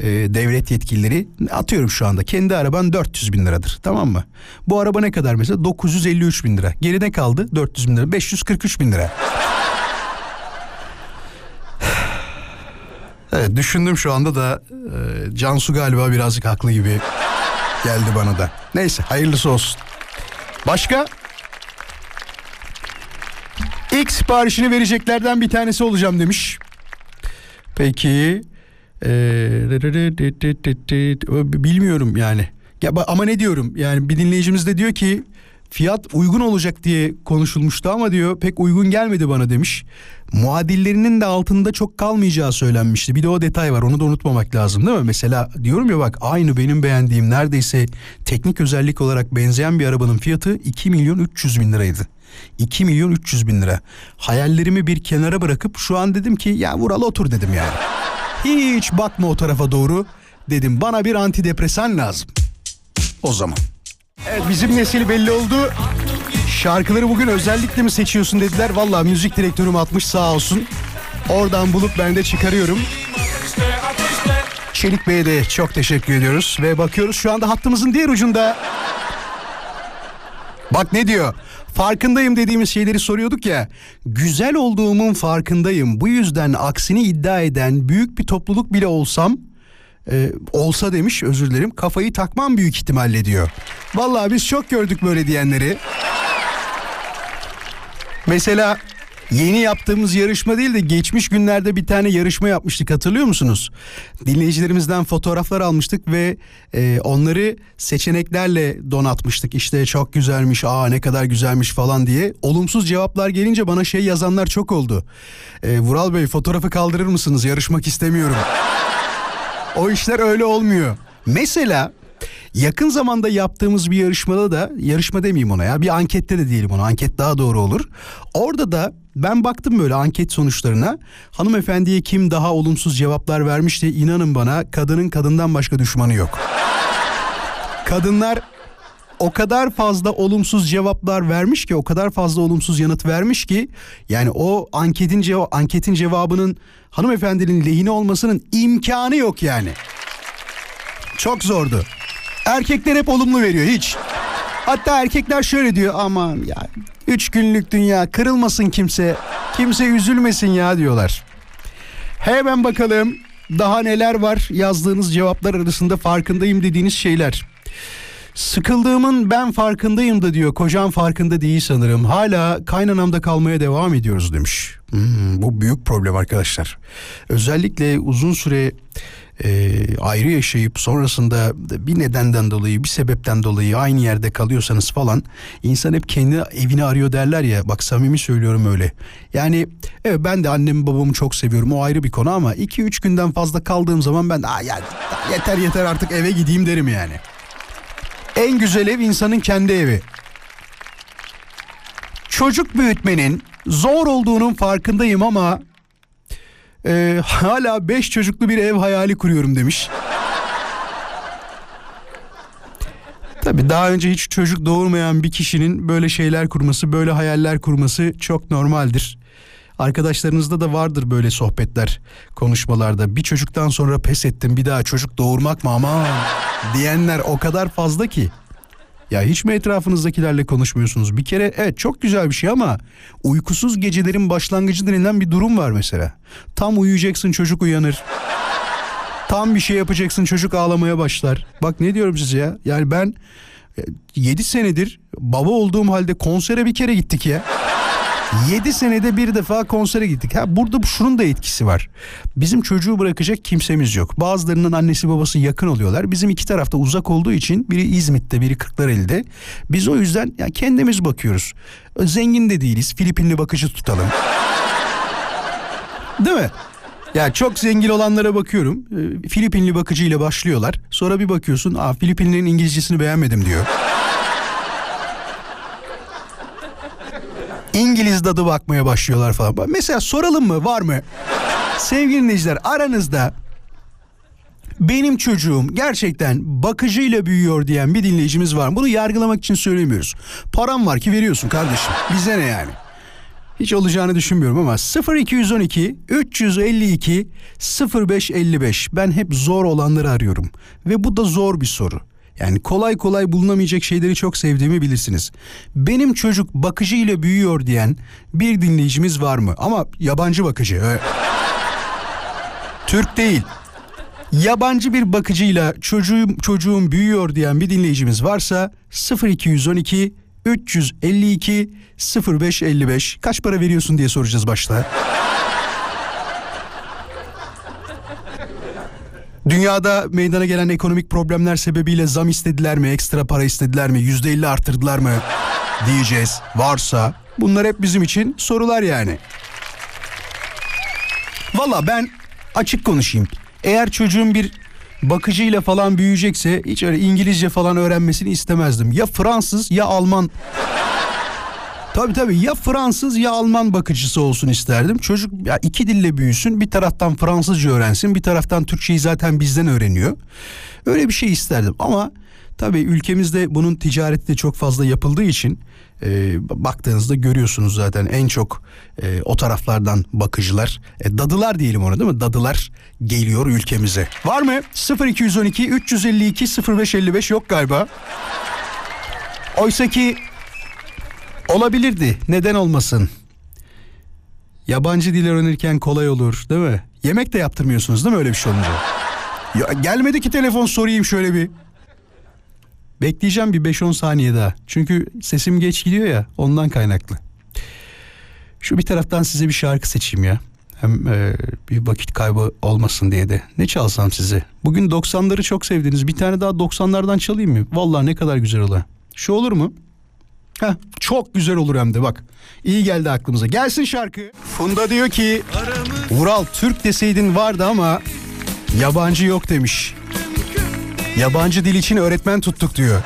e, devlet yetkilileri. Atıyorum şu anda kendi araban 400 bin liradır tamam mı? Bu araba ne kadar mesela 953 bin lira. Geride kaldı 400 bin lira 543 bin lira. Evet düşündüm şu anda da e, Cansu galiba birazcık haklı gibi geldi bana da. Neyse hayırlısı olsun. Başka? İlk siparişini vereceklerden bir tanesi olacağım demiş. Peki. Bilmiyorum yani. Ya, ama ne diyorum yani bir dinleyicimiz de diyor ki fiyat uygun olacak diye konuşulmuştu ama diyor pek uygun gelmedi bana demiş. Muadillerinin de altında çok kalmayacağı söylenmişti. Bir de o detay var onu da unutmamak lazım değil mi? Mesela diyorum ya bak aynı benim beğendiğim neredeyse teknik özellik olarak benzeyen bir arabanın fiyatı 2 milyon 300 bin liraydı. 2 milyon 300 bin lira. Hayallerimi bir kenara bırakıp şu an dedim ki ya Vural otur dedim yani. Hiç bakma o tarafa doğru dedim. Bana bir antidepresan lazım. O zaman. Evet bizim nesil belli oldu. Şarkıları bugün özellikle mi seçiyorsun dediler. Valla müzik direktörüm atmış sağ olsun. Oradan bulup ben de çıkarıyorum. Çelik Bey'e de çok teşekkür ediyoruz. Ve bakıyoruz şu anda hattımızın diğer ucunda. Bak ne diyor? Farkındayım dediğimiz şeyleri soruyorduk ya. Güzel olduğumun farkındayım. Bu yüzden aksini iddia eden büyük bir topluluk bile olsam e, olsa demiş özür dilerim kafayı takmam büyük ihtimalle diyor. Vallahi biz çok gördük böyle diyenleri. Mesela yeni yaptığımız yarışma değil de geçmiş günlerde bir tane yarışma yapmıştık hatırlıyor musunuz? Dinleyicilerimizden fotoğraflar almıştık ve e, onları seçeneklerle donatmıştık. İşte çok güzelmiş, aa ne kadar güzelmiş falan diye. Olumsuz cevaplar gelince bana şey yazanlar çok oldu. E, Vural Bey fotoğrafı kaldırır mısınız? Yarışmak istemiyorum. O işler öyle olmuyor. Mesela yakın zamanda yaptığımız bir yarışmada da yarışma demeyeyim ona ya bir ankette de diyelim ona anket daha doğru olur. Orada da ben baktım böyle anket sonuçlarına hanımefendiye kim daha olumsuz cevaplar vermişti inanın bana kadının kadından başka düşmanı yok. Kadınlar o kadar fazla olumsuz cevaplar vermiş ki o kadar fazla olumsuz yanıt vermiş ki yani o anketin ceva- anketin cevabının hanımefendinin lehine olmasının imkanı yok yani. Çok zordu. Erkekler hep olumlu veriyor hiç. Hatta erkekler şöyle diyor aman ya üç günlük dünya kırılmasın kimse kimse üzülmesin ya diyorlar. Hemen bakalım daha neler var yazdığınız cevaplar arasında farkındayım dediğiniz şeyler. Sıkıldığımın ben farkındayım da diyor. Kocam farkında değil sanırım. Hala kaynanamda kalmaya devam ediyoruz demiş. Hmm, bu büyük problem arkadaşlar. Özellikle uzun süre e, ayrı yaşayıp sonrasında bir nedenden dolayı bir sebepten dolayı aynı yerde kalıyorsanız falan insan hep kendi evini arıyor derler ya bak samimi söylüyorum öyle. Yani evet ben de annemi babamı çok seviyorum o ayrı bir konu ama 2-3 günden fazla kaldığım zaman ben Aa, ya, yeter yeter artık eve gideyim derim yani. En güzel ev insanın kendi evi. Çocuk büyütmenin zor olduğunun farkındayım ama e, hala beş çocuklu bir ev hayali kuruyorum demiş. Tabii daha önce hiç çocuk doğurmayan bir kişinin böyle şeyler kurması, böyle hayaller kurması çok normaldir. Arkadaşlarınızda da vardır böyle sohbetler, konuşmalarda. Bir çocuktan sonra pes ettim, bir daha çocuk doğurmak mı ama diyenler o kadar fazla ki. Ya hiç mi etrafınızdakilerle konuşmuyorsunuz? Bir kere evet çok güzel bir şey ama uykusuz gecelerin başlangıcı denilen bir durum var mesela. Tam uyuyacaksın çocuk uyanır. Tam bir şey yapacaksın çocuk ağlamaya başlar. Bak ne diyorum size ya. Yani ben 7 senedir baba olduğum halde konsere bir kere gittik ya. 7 senede bir defa konsere gittik. Ha burada şunun da etkisi var. Bizim çocuğu bırakacak kimsemiz yok. Bazılarının annesi babası yakın oluyorlar. Bizim iki tarafta uzak olduğu için biri İzmit'te biri Kırklareli'de. Biz o yüzden ya kendimiz bakıyoruz. Zengin de değiliz. Filipinli bakıcı tutalım. Değil mi? Ya çok zengin olanlara bakıyorum. Ee, Filipinli bakıcıyla başlıyorlar. Sonra bir bakıyorsun, "Aa Filipinlilerin İngilizcesini beğenmedim." diyor. İngiliz dadı bakmaya başlıyorlar falan. Mesela soralım mı var mı? Sevgili dinleyiciler aranızda benim çocuğum gerçekten bakıcıyla büyüyor diyen bir dinleyicimiz var? Bunu yargılamak için söylemiyoruz. Param var ki veriyorsun kardeşim. Bize ne yani? Hiç olacağını düşünmüyorum ama 0212 352 0555 ben hep zor olanları arıyorum ve bu da zor bir soru. Yani kolay kolay bulunamayacak şeyleri çok sevdiğimi bilirsiniz. Benim çocuk bakıcı ile büyüyor diyen bir dinleyicimiz var mı? Ama yabancı bakıcı. Türk değil. Yabancı bir bakıcıyla çocuğum çocuğum büyüyor diyen bir dinleyicimiz varsa 0212 352 0555 kaç para veriyorsun diye soracağız başta. Dünyada meydana gelen ekonomik problemler sebebiyle zam istediler mi, ekstra para istediler mi, yüzde elli arttırdılar mı diyeceğiz. Varsa bunlar hep bizim için sorular yani. Valla ben açık konuşayım. Eğer çocuğum bir bakıcıyla falan büyüyecekse hiç öyle İngilizce falan öğrenmesini istemezdim. Ya Fransız ya Alman Tabii tabii ya Fransız ya Alman bakıcısı olsun isterdim. Çocuk ya iki dille büyüsün. Bir taraftan Fransızca öğrensin, bir taraftan Türkçeyi zaten bizden öğreniyor. Öyle bir şey isterdim ama tabii ülkemizde bunun ticareti de çok fazla yapıldığı için e, baktığınızda görüyorsunuz zaten en çok e, o taraflardan bakıcılar e, dadılar diyelim ona değil mi dadılar geliyor ülkemize var mı 0212 352 0555 yok galiba oysa ki olabilirdi neden olmasın yabancı dil öğrenirken kolay olur değil mi yemek de yaptırmıyorsunuz değil mi öyle bir şey olunca ya, gelmedi ki telefon sorayım şöyle bir Bekleyeceğim bir 5-10 saniye daha. Çünkü sesim geç gidiyor ya ondan kaynaklı. Şu bir taraftan size bir şarkı seçeyim ya. Hem e, bir vakit kaybı olmasın diye de. Ne çalsam size? Bugün 90'ları çok sevdiniz. Bir tane daha 90'lardan çalayım mı? Vallahi ne kadar güzel olur. Şu olur mu? Heh, çok güzel olur hem de bak. İyi geldi aklımıza. Gelsin şarkı. Funda diyor ki Vural Türk deseydin vardı ama yabancı yok demiş. Yabancı dil için öğretmen tuttuk diyor.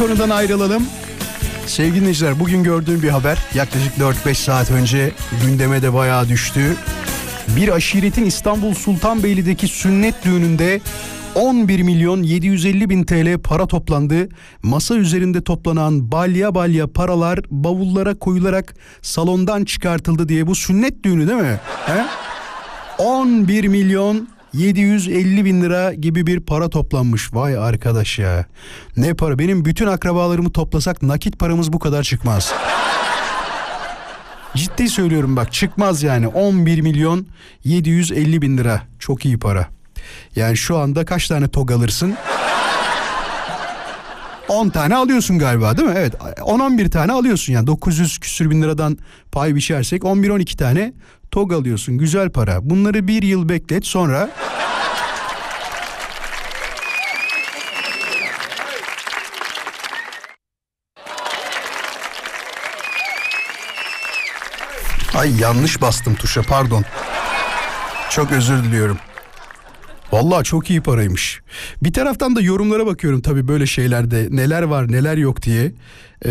Konudan ayrılalım. Sevgili dinleyiciler bugün gördüğüm bir haber yaklaşık 4-5 saat önce gündeme de bayağı düştü. Bir aşiretin İstanbul Sultanbeyli'deki sünnet düğününde 11 milyon 750 bin TL para toplandı. Masa üzerinde toplanan balya balya paralar bavullara koyularak salondan çıkartıldı diye bu sünnet düğünü değil mi? He? 11 milyon 750 bin lira gibi bir para toplanmış. Vay arkadaş ya. Ne para? Benim bütün akrabalarımı toplasak nakit paramız bu kadar çıkmaz. Ciddi söylüyorum bak çıkmaz yani 11 milyon 750 bin lira. Çok iyi para. Yani şu anda kaç tane tog alırsın? 10 tane alıyorsun galiba değil mi? Evet 10-11 tane alıyorsun yani 900 küsür bin liradan pay biçersek 11-12 tane tog alıyorsun güzel para. Bunları bir yıl beklet sonra Ay yanlış bastım tuşa pardon. Çok özür diliyorum. Vallahi çok iyi paraymış. Bir taraftan da yorumlara bakıyorum tabii böyle şeylerde neler var neler yok diye. Ee,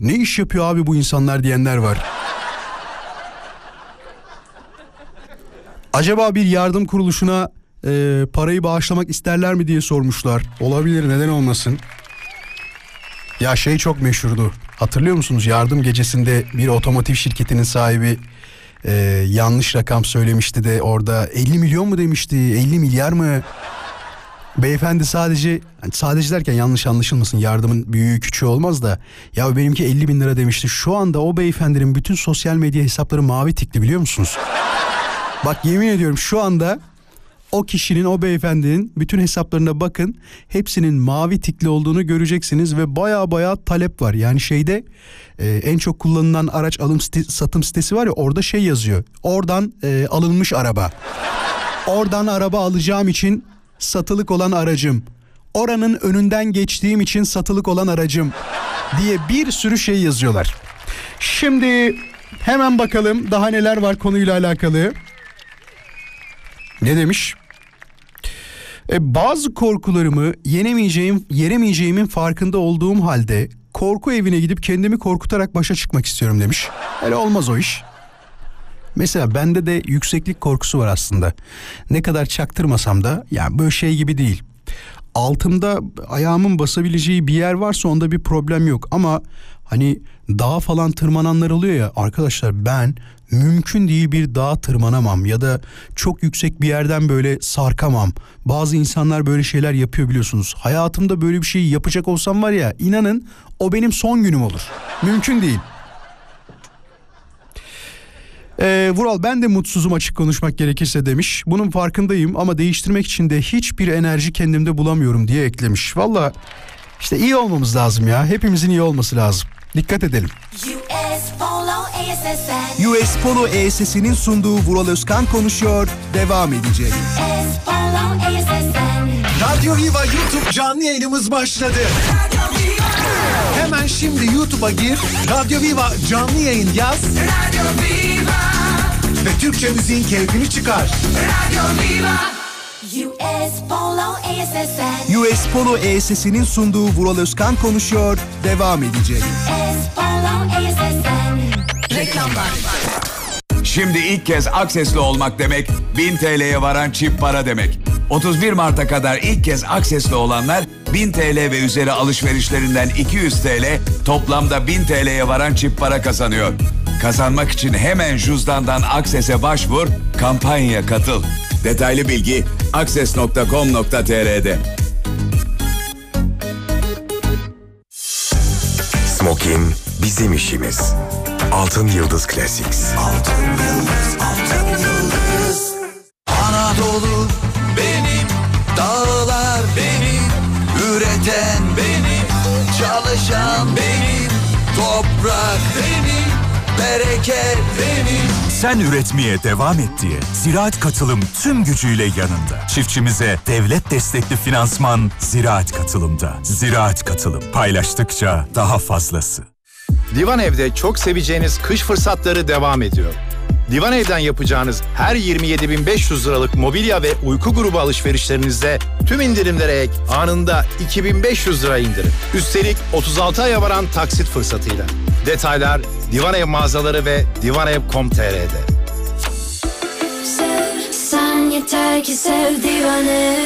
ne iş yapıyor abi bu insanlar diyenler var. Acaba bir yardım kuruluşuna e, parayı bağışlamak isterler mi diye sormuşlar. Olabilir neden olmasın. Ya şey çok meşhurdu. Hatırlıyor musunuz? Yardım gecesinde bir otomotiv şirketinin sahibi e, yanlış rakam söylemişti de orada 50 milyon mu demişti? 50 milyar mı? Beyefendi sadece yani sadece derken yanlış anlaşılmasın yardımın büyüğü küçüğü olmaz da ya benimki 50 bin lira demişti. Şu anda o beyefendinin bütün sosyal medya hesapları mavi tikli biliyor musunuz? Bak yemin ediyorum şu anda o kişinin o beyefendinin bütün hesaplarına bakın. Hepsinin mavi tikli olduğunu göreceksiniz ve baya baya talep var. Yani şeyde e, en çok kullanılan araç alım site- satım sitesi var ya orada şey yazıyor. Oradan e, alınmış araba. Oradan araba alacağım için satılık olan aracım. Oranın önünden geçtiğim için satılık olan aracım diye bir sürü şey yazıyorlar. Şimdi hemen bakalım daha neler var konuyla alakalı. Ne demiş? E, bazı korkularımı yenemeyeceğim, yeremeyeceğimin farkında olduğum halde korku evine gidip kendimi korkutarak başa çıkmak istiyorum demiş. Öyle olmaz o iş. Mesela bende de yükseklik korkusu var aslında. Ne kadar çaktırmasam da yani böyle şey gibi değil. Altımda ayağımın basabileceği bir yer varsa onda bir problem yok ama hani dağa falan tırmananlar oluyor ya arkadaşlar ben mümkün değil bir dağa tırmanamam ya da çok yüksek bir yerden böyle sarkamam. Bazı insanlar böyle şeyler yapıyor biliyorsunuz. Hayatımda böyle bir şey yapacak olsam var ya inanın o benim son günüm olur. Mümkün değil. Ee, Vural ben de mutsuzum açık konuşmak gerekirse demiş. Bunun farkındayım ama değiştirmek için de hiçbir enerji kendimde bulamıyorum diye eklemiş. Valla işte iyi olmamız lazım ya. Hepimizin iyi olması lazım. Dikkat edelim. US Polo ASSN. US Polo ESS'inin sunduğu Vural Özkan konuşuyor. Devam edecek. Radyo Viva YouTube canlı yayınımız başladı. Hemen şimdi YouTube'a gir. Radyo Viva canlı yayın yaz. Ve Türkçe müziğin keyfini çıkar. US Polo ASSN. US Polo ESS'inin sunduğu Vural Özkan konuşuyor. Devam edecek. US Polo. Reklamlar. Şimdi ilk kez Akses'li olmak demek 1000 TL'ye varan çift para demek. 31 Mart'a kadar ilk kez Akses'li olanlar 1000 TL ve üzeri alışverişlerinden 200 TL toplamda 1000 TL'ye varan çift para kazanıyor. Kazanmak için hemen cüzdandan Akses'e başvur, kampanyaya katıl. Detaylı bilgi akses.com.tr'de. Smokin bizim işimiz. Altın Yıldız Classics. Altın yıldız, altın yıldız. Anadolu benim, dağlar benim, üreten benim, çalışan benim, toprak benim, bereket benim. Sen üretmeye devam et diye Ziraat Katılım tüm gücüyle yanında. Çiftçimize devlet destekli finansman Ziraat Katılım'da. Ziraat Katılım paylaştıkça daha fazlası. Divan Ev'de çok seveceğiniz kış fırsatları devam ediyor. Divan Ev'den yapacağınız her 27.500 liralık mobilya ve uyku grubu alışverişlerinizde tüm indirimlere ek anında 2500 lira indirim. Üstelik 36 aya varan taksit fırsatıyla. Detaylar Divan Ev mağazaları ve divanev.com.tr'de. Sev, sen yeter ki sev divane.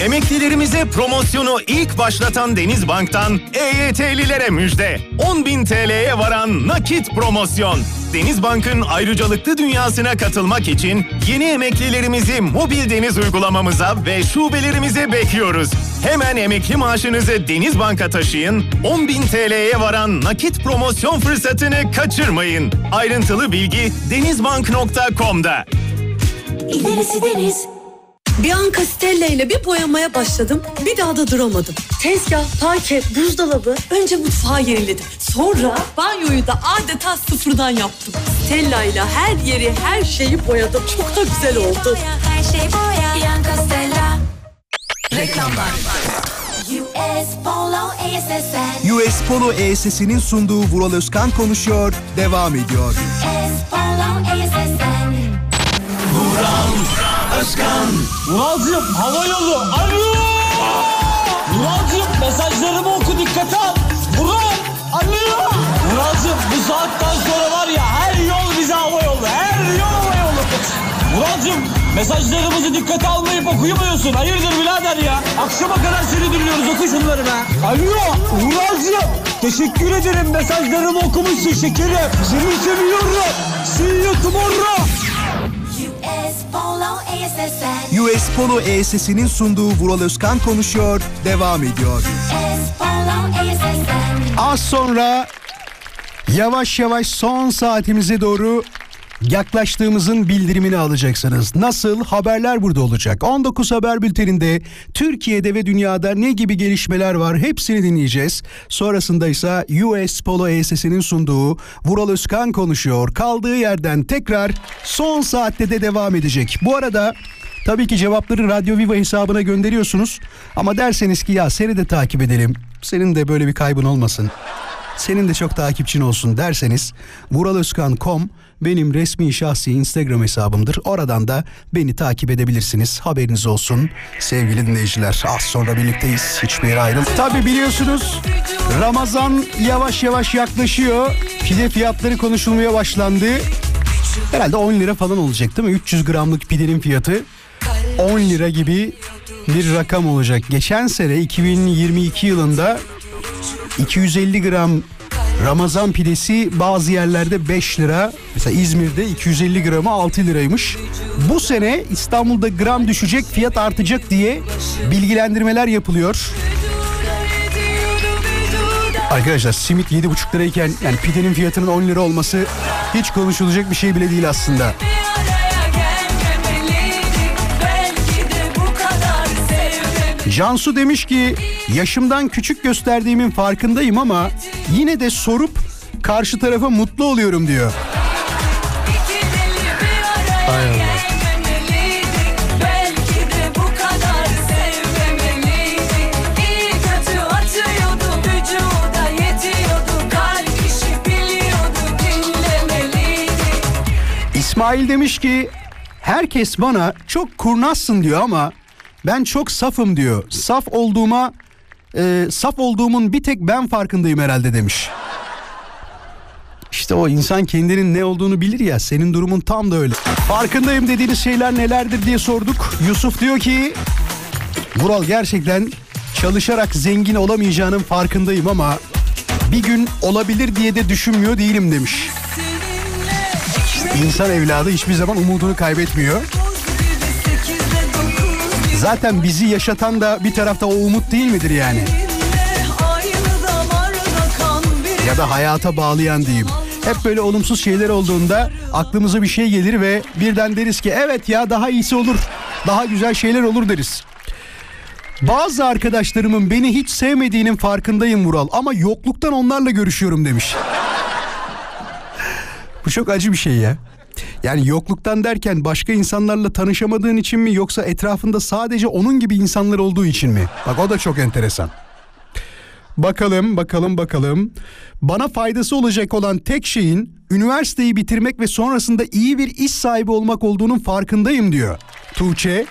Emeklilerimize promosyonu ilk başlatan Denizbank'tan EYT'lilere müjde. 10.000 TL'ye varan nakit promosyon. Denizbank'ın ayrıcalıklı dünyasına katılmak için yeni emeklilerimizi mobil deniz uygulamamıza ve şubelerimize bekliyoruz. Hemen emekli maaşınızı Denizbank'a taşıyın. 10.000 TL'ye varan nakit promosyon fırsatını kaçırmayın. Ayrıntılı bilgi denizbank.com'da. İlerisi deniz. Bir an Castella ile bir boyamaya başladım. Bir daha da duramadım. Tezgah, parke, buzdolabı. Önce mutfağı yeniledim. Sonra banyoyu da adeta sıfırdan yaptım. Stella ile her yeri, her şeyi boyadım. Çok da güzel oldu. Her şey boya. Yan Castella. Reklamlar. US Polo ASSN. US Polo ESS'inin sunduğu Vural Özkan konuşuyor. Devam ediyor. US Polo ASSN. Vuralcığım hava yolu. Alo. Vuralcığım mesajlarımı oku dikkate al. Vural. Alo. Vuralcığım bu saatten sonra var ya her yol bize hava yolu. Her yol hava yolu. Vuralcığım mesajlarımızı dikkate almayıp okuyamıyorsun. Hayırdır birader ya? Akşama kadar seni dinliyoruz oku şunları be. Alo Vuralcığım. Teşekkür ederim mesajlarımı okumuşsun şekerim. Seni seviyorum. See you tomorrow. US Polo. US Polo ESS'inin sunduğu Vural Özkan konuşuyor. Devam ediyor. US Polo ASSN. Az sonra yavaş yavaş son saatimize doğru yaklaştığımızın bildirimini alacaksınız. Nasıl? Haberler burada olacak. 19 Haber Bülteni'nde Türkiye'de ve dünyada ne gibi gelişmeler var hepsini dinleyeceğiz. Sonrasında ise US Polo ESS'inin sunduğu Vural Özkan konuşuyor. Kaldığı yerden tekrar son saatte de devam edecek. Bu arada Tabii ki cevapları Radyo Viva hesabına gönderiyorsunuz. Ama derseniz ki ya seni de takip edelim. Senin de böyle bir kaybın olmasın. Senin de çok takipçin olsun derseniz vuraloskan.com benim resmi şahsi Instagram hesabımdır. Oradan da beni takip edebilirsiniz. Haberiniz olsun sevgili dinleyiciler. Az sonra birlikteyiz. Hiçbir yere ayrıl. Tabi biliyorsunuz Ramazan yavaş yavaş yaklaşıyor. Pide fiyatları konuşulmaya başlandı. Herhalde 10 lira falan olacak değil mi? 300 gramlık pidenin fiyatı 10 lira gibi bir rakam olacak. Geçen sene 2022 yılında 250 gram Ramazan pidesi bazı yerlerde 5 lira. Mesela İzmir'de 250 gramı 6 liraymış. Bu sene İstanbul'da gram düşecek, fiyat artacak diye bilgilendirmeler yapılıyor. Arkadaşlar simit 7,5 lirayken yani pidenin fiyatının 10 lira olması hiç konuşulacak bir şey bile değil aslında. Cansu demiş ki yaşımdan küçük gösterdiğimin farkındayım ama yine de sorup karşı tarafa mutlu oluyorum diyor. Allah. İsmail demiş ki herkes bana çok kurnazsın diyor ama ben çok safım diyor. Saf olduğuma e, saf olduğumun bir tek ben farkındayım herhalde demiş. İşte o insan kendinin ne olduğunu bilir ya senin durumun tam da öyle. Farkındayım dediğiniz şeyler nelerdir diye sorduk. Yusuf diyor ki Vural gerçekten çalışarak zengin olamayacağının farkındayım ama bir gün olabilir diye de düşünmüyor değilim demiş. İnsan evladı hiçbir zaman umudunu kaybetmiyor. Zaten bizi yaşatan da bir tarafta o umut değil midir yani? Ya da hayata bağlayan diyeyim. Hep böyle olumsuz şeyler olduğunda aklımıza bir şey gelir ve birden deriz ki evet ya daha iyisi olur. Daha güzel şeyler olur deriz. Bazı arkadaşlarımın beni hiç sevmediğinin farkındayım Vural ama yokluktan onlarla görüşüyorum demiş. Bu çok acı bir şey ya. Yani yokluktan derken başka insanlarla tanışamadığın için mi yoksa etrafında sadece onun gibi insanlar olduğu için mi? Bak o da çok enteresan. Bakalım, bakalım, bakalım. Bana faydası olacak olan tek şeyin üniversiteyi bitirmek ve sonrasında iyi bir iş sahibi olmak olduğunun farkındayım diyor. Tuğçe.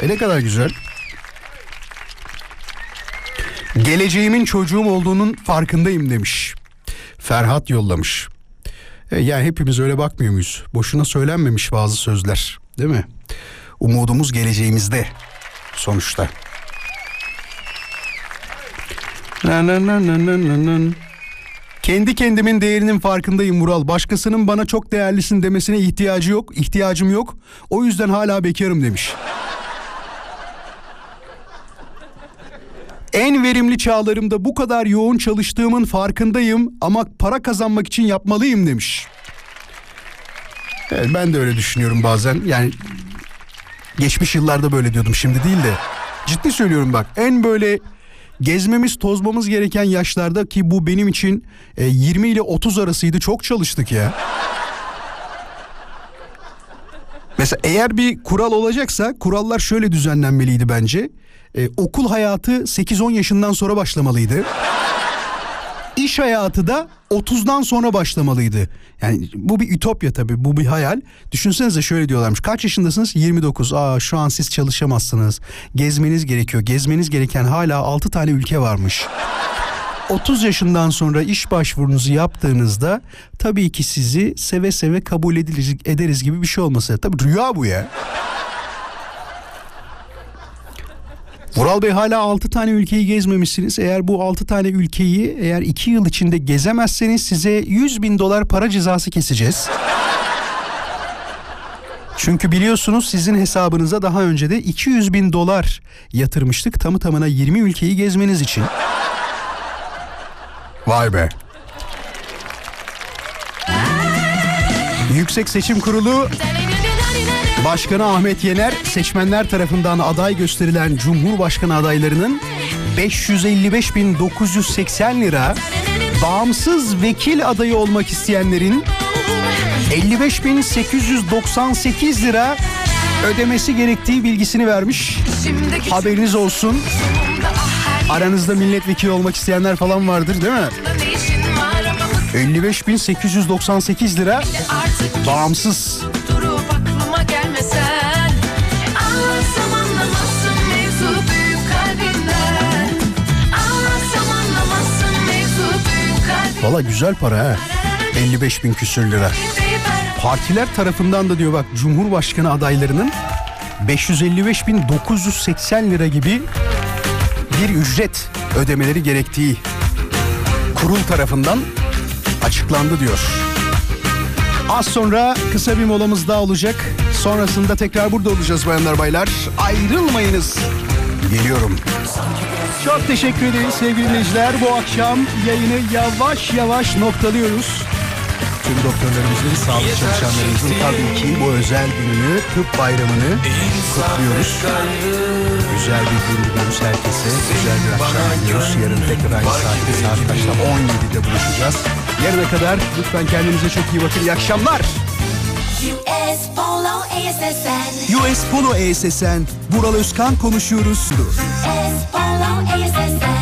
E ne kadar güzel. Geleceğimin çocuğum olduğunun farkındayım demiş. Ferhat yollamış. E, yani hepimiz öyle bakmıyor muyuz? Boşuna söylenmemiş bazı sözler değil mi? Umudumuz geleceğimizde sonuçta. Kendi kendimin değerinin farkındayım Vural. Başkasının bana çok değerlisin demesine ihtiyacı yok, ihtiyacım yok. O yüzden hala bekarım demiş. En verimli çağlarımda bu kadar yoğun çalıştığımın farkındayım ama para kazanmak için yapmalıyım demiş. Evet, ben de öyle düşünüyorum bazen. Yani geçmiş yıllarda böyle diyordum şimdi değil de. Ciddi söylüyorum bak en böyle gezmemiz tozmamız gereken yaşlarda ki bu benim için e, 20 ile 30 arasıydı çok çalıştık ya. Mesela eğer bir kural olacaksa kurallar şöyle düzenlenmeliydi bence. Ee, okul hayatı 8-10 yaşından sonra başlamalıydı. İş hayatı da 30'dan sonra başlamalıydı. Yani bu bir ütopya tabii bu bir hayal. Düşünsenize şöyle diyorlarmış. Kaç yaşındasınız? 29. Aa şu an siz çalışamazsınız. Gezmeniz gerekiyor. Gezmeniz gereken hala 6 tane ülke varmış. 30 yaşından sonra iş başvurunuzu yaptığınızda tabii ki sizi seve seve kabul ederiz gibi bir şey olması. Tabii rüya bu ya. Vural Bey hala 6 tane ülkeyi gezmemişsiniz. Eğer bu 6 tane ülkeyi eğer 2 yıl içinde gezemezseniz size 100 bin dolar para cezası keseceğiz. Çünkü biliyorsunuz sizin hesabınıza daha önce de 200 bin dolar yatırmıştık tamı tamına 20 ülkeyi gezmeniz için. Vay be. Yüksek Seçim Kurulu Başkanı Ahmet Yener seçmenler tarafından aday gösterilen Cumhurbaşkanı adaylarının 555.980 lira, bağımsız vekil adayı olmak isteyenlerin 55.898 lira ödemesi gerektiği bilgisini vermiş. Haberiniz olsun. Aranızda milletvekili olmak isteyenler falan vardır değil mi? 55.898 lira bağımsız. Valla güzel para ha. 55 bin küsür lira. Partiler tarafından da diyor bak Cumhurbaşkanı adaylarının 555.980 lira gibi bir ücret ödemeleri gerektiği kurul tarafından açıklandı diyor. Az sonra kısa bir molamız daha olacak. Sonrasında tekrar burada olacağız bayanlar baylar. Ayrılmayınız. Geliyorum. Çok teşekkür ederiz sevgili dinleyiciler. Bu akşam yayını yavaş yavaş noktalıyoruz. Tüm doktorlarımızın, sağlık çalışanlarımızın tabii ki bu özel gününü, tıp bayramını kutluyoruz. Güzel bir gün diliyoruz herkese. Güzel bir akşam diliyoruz. Yarın tekrar aynı saatte saat kaçta? 17'de buluşacağız. Yarına kadar lütfen kendinize çok iyi bakın. İyi akşamlar. US Polo ASSN US Polo ESSN. Vural Özkan konuşuyoruz. US Polo ASSN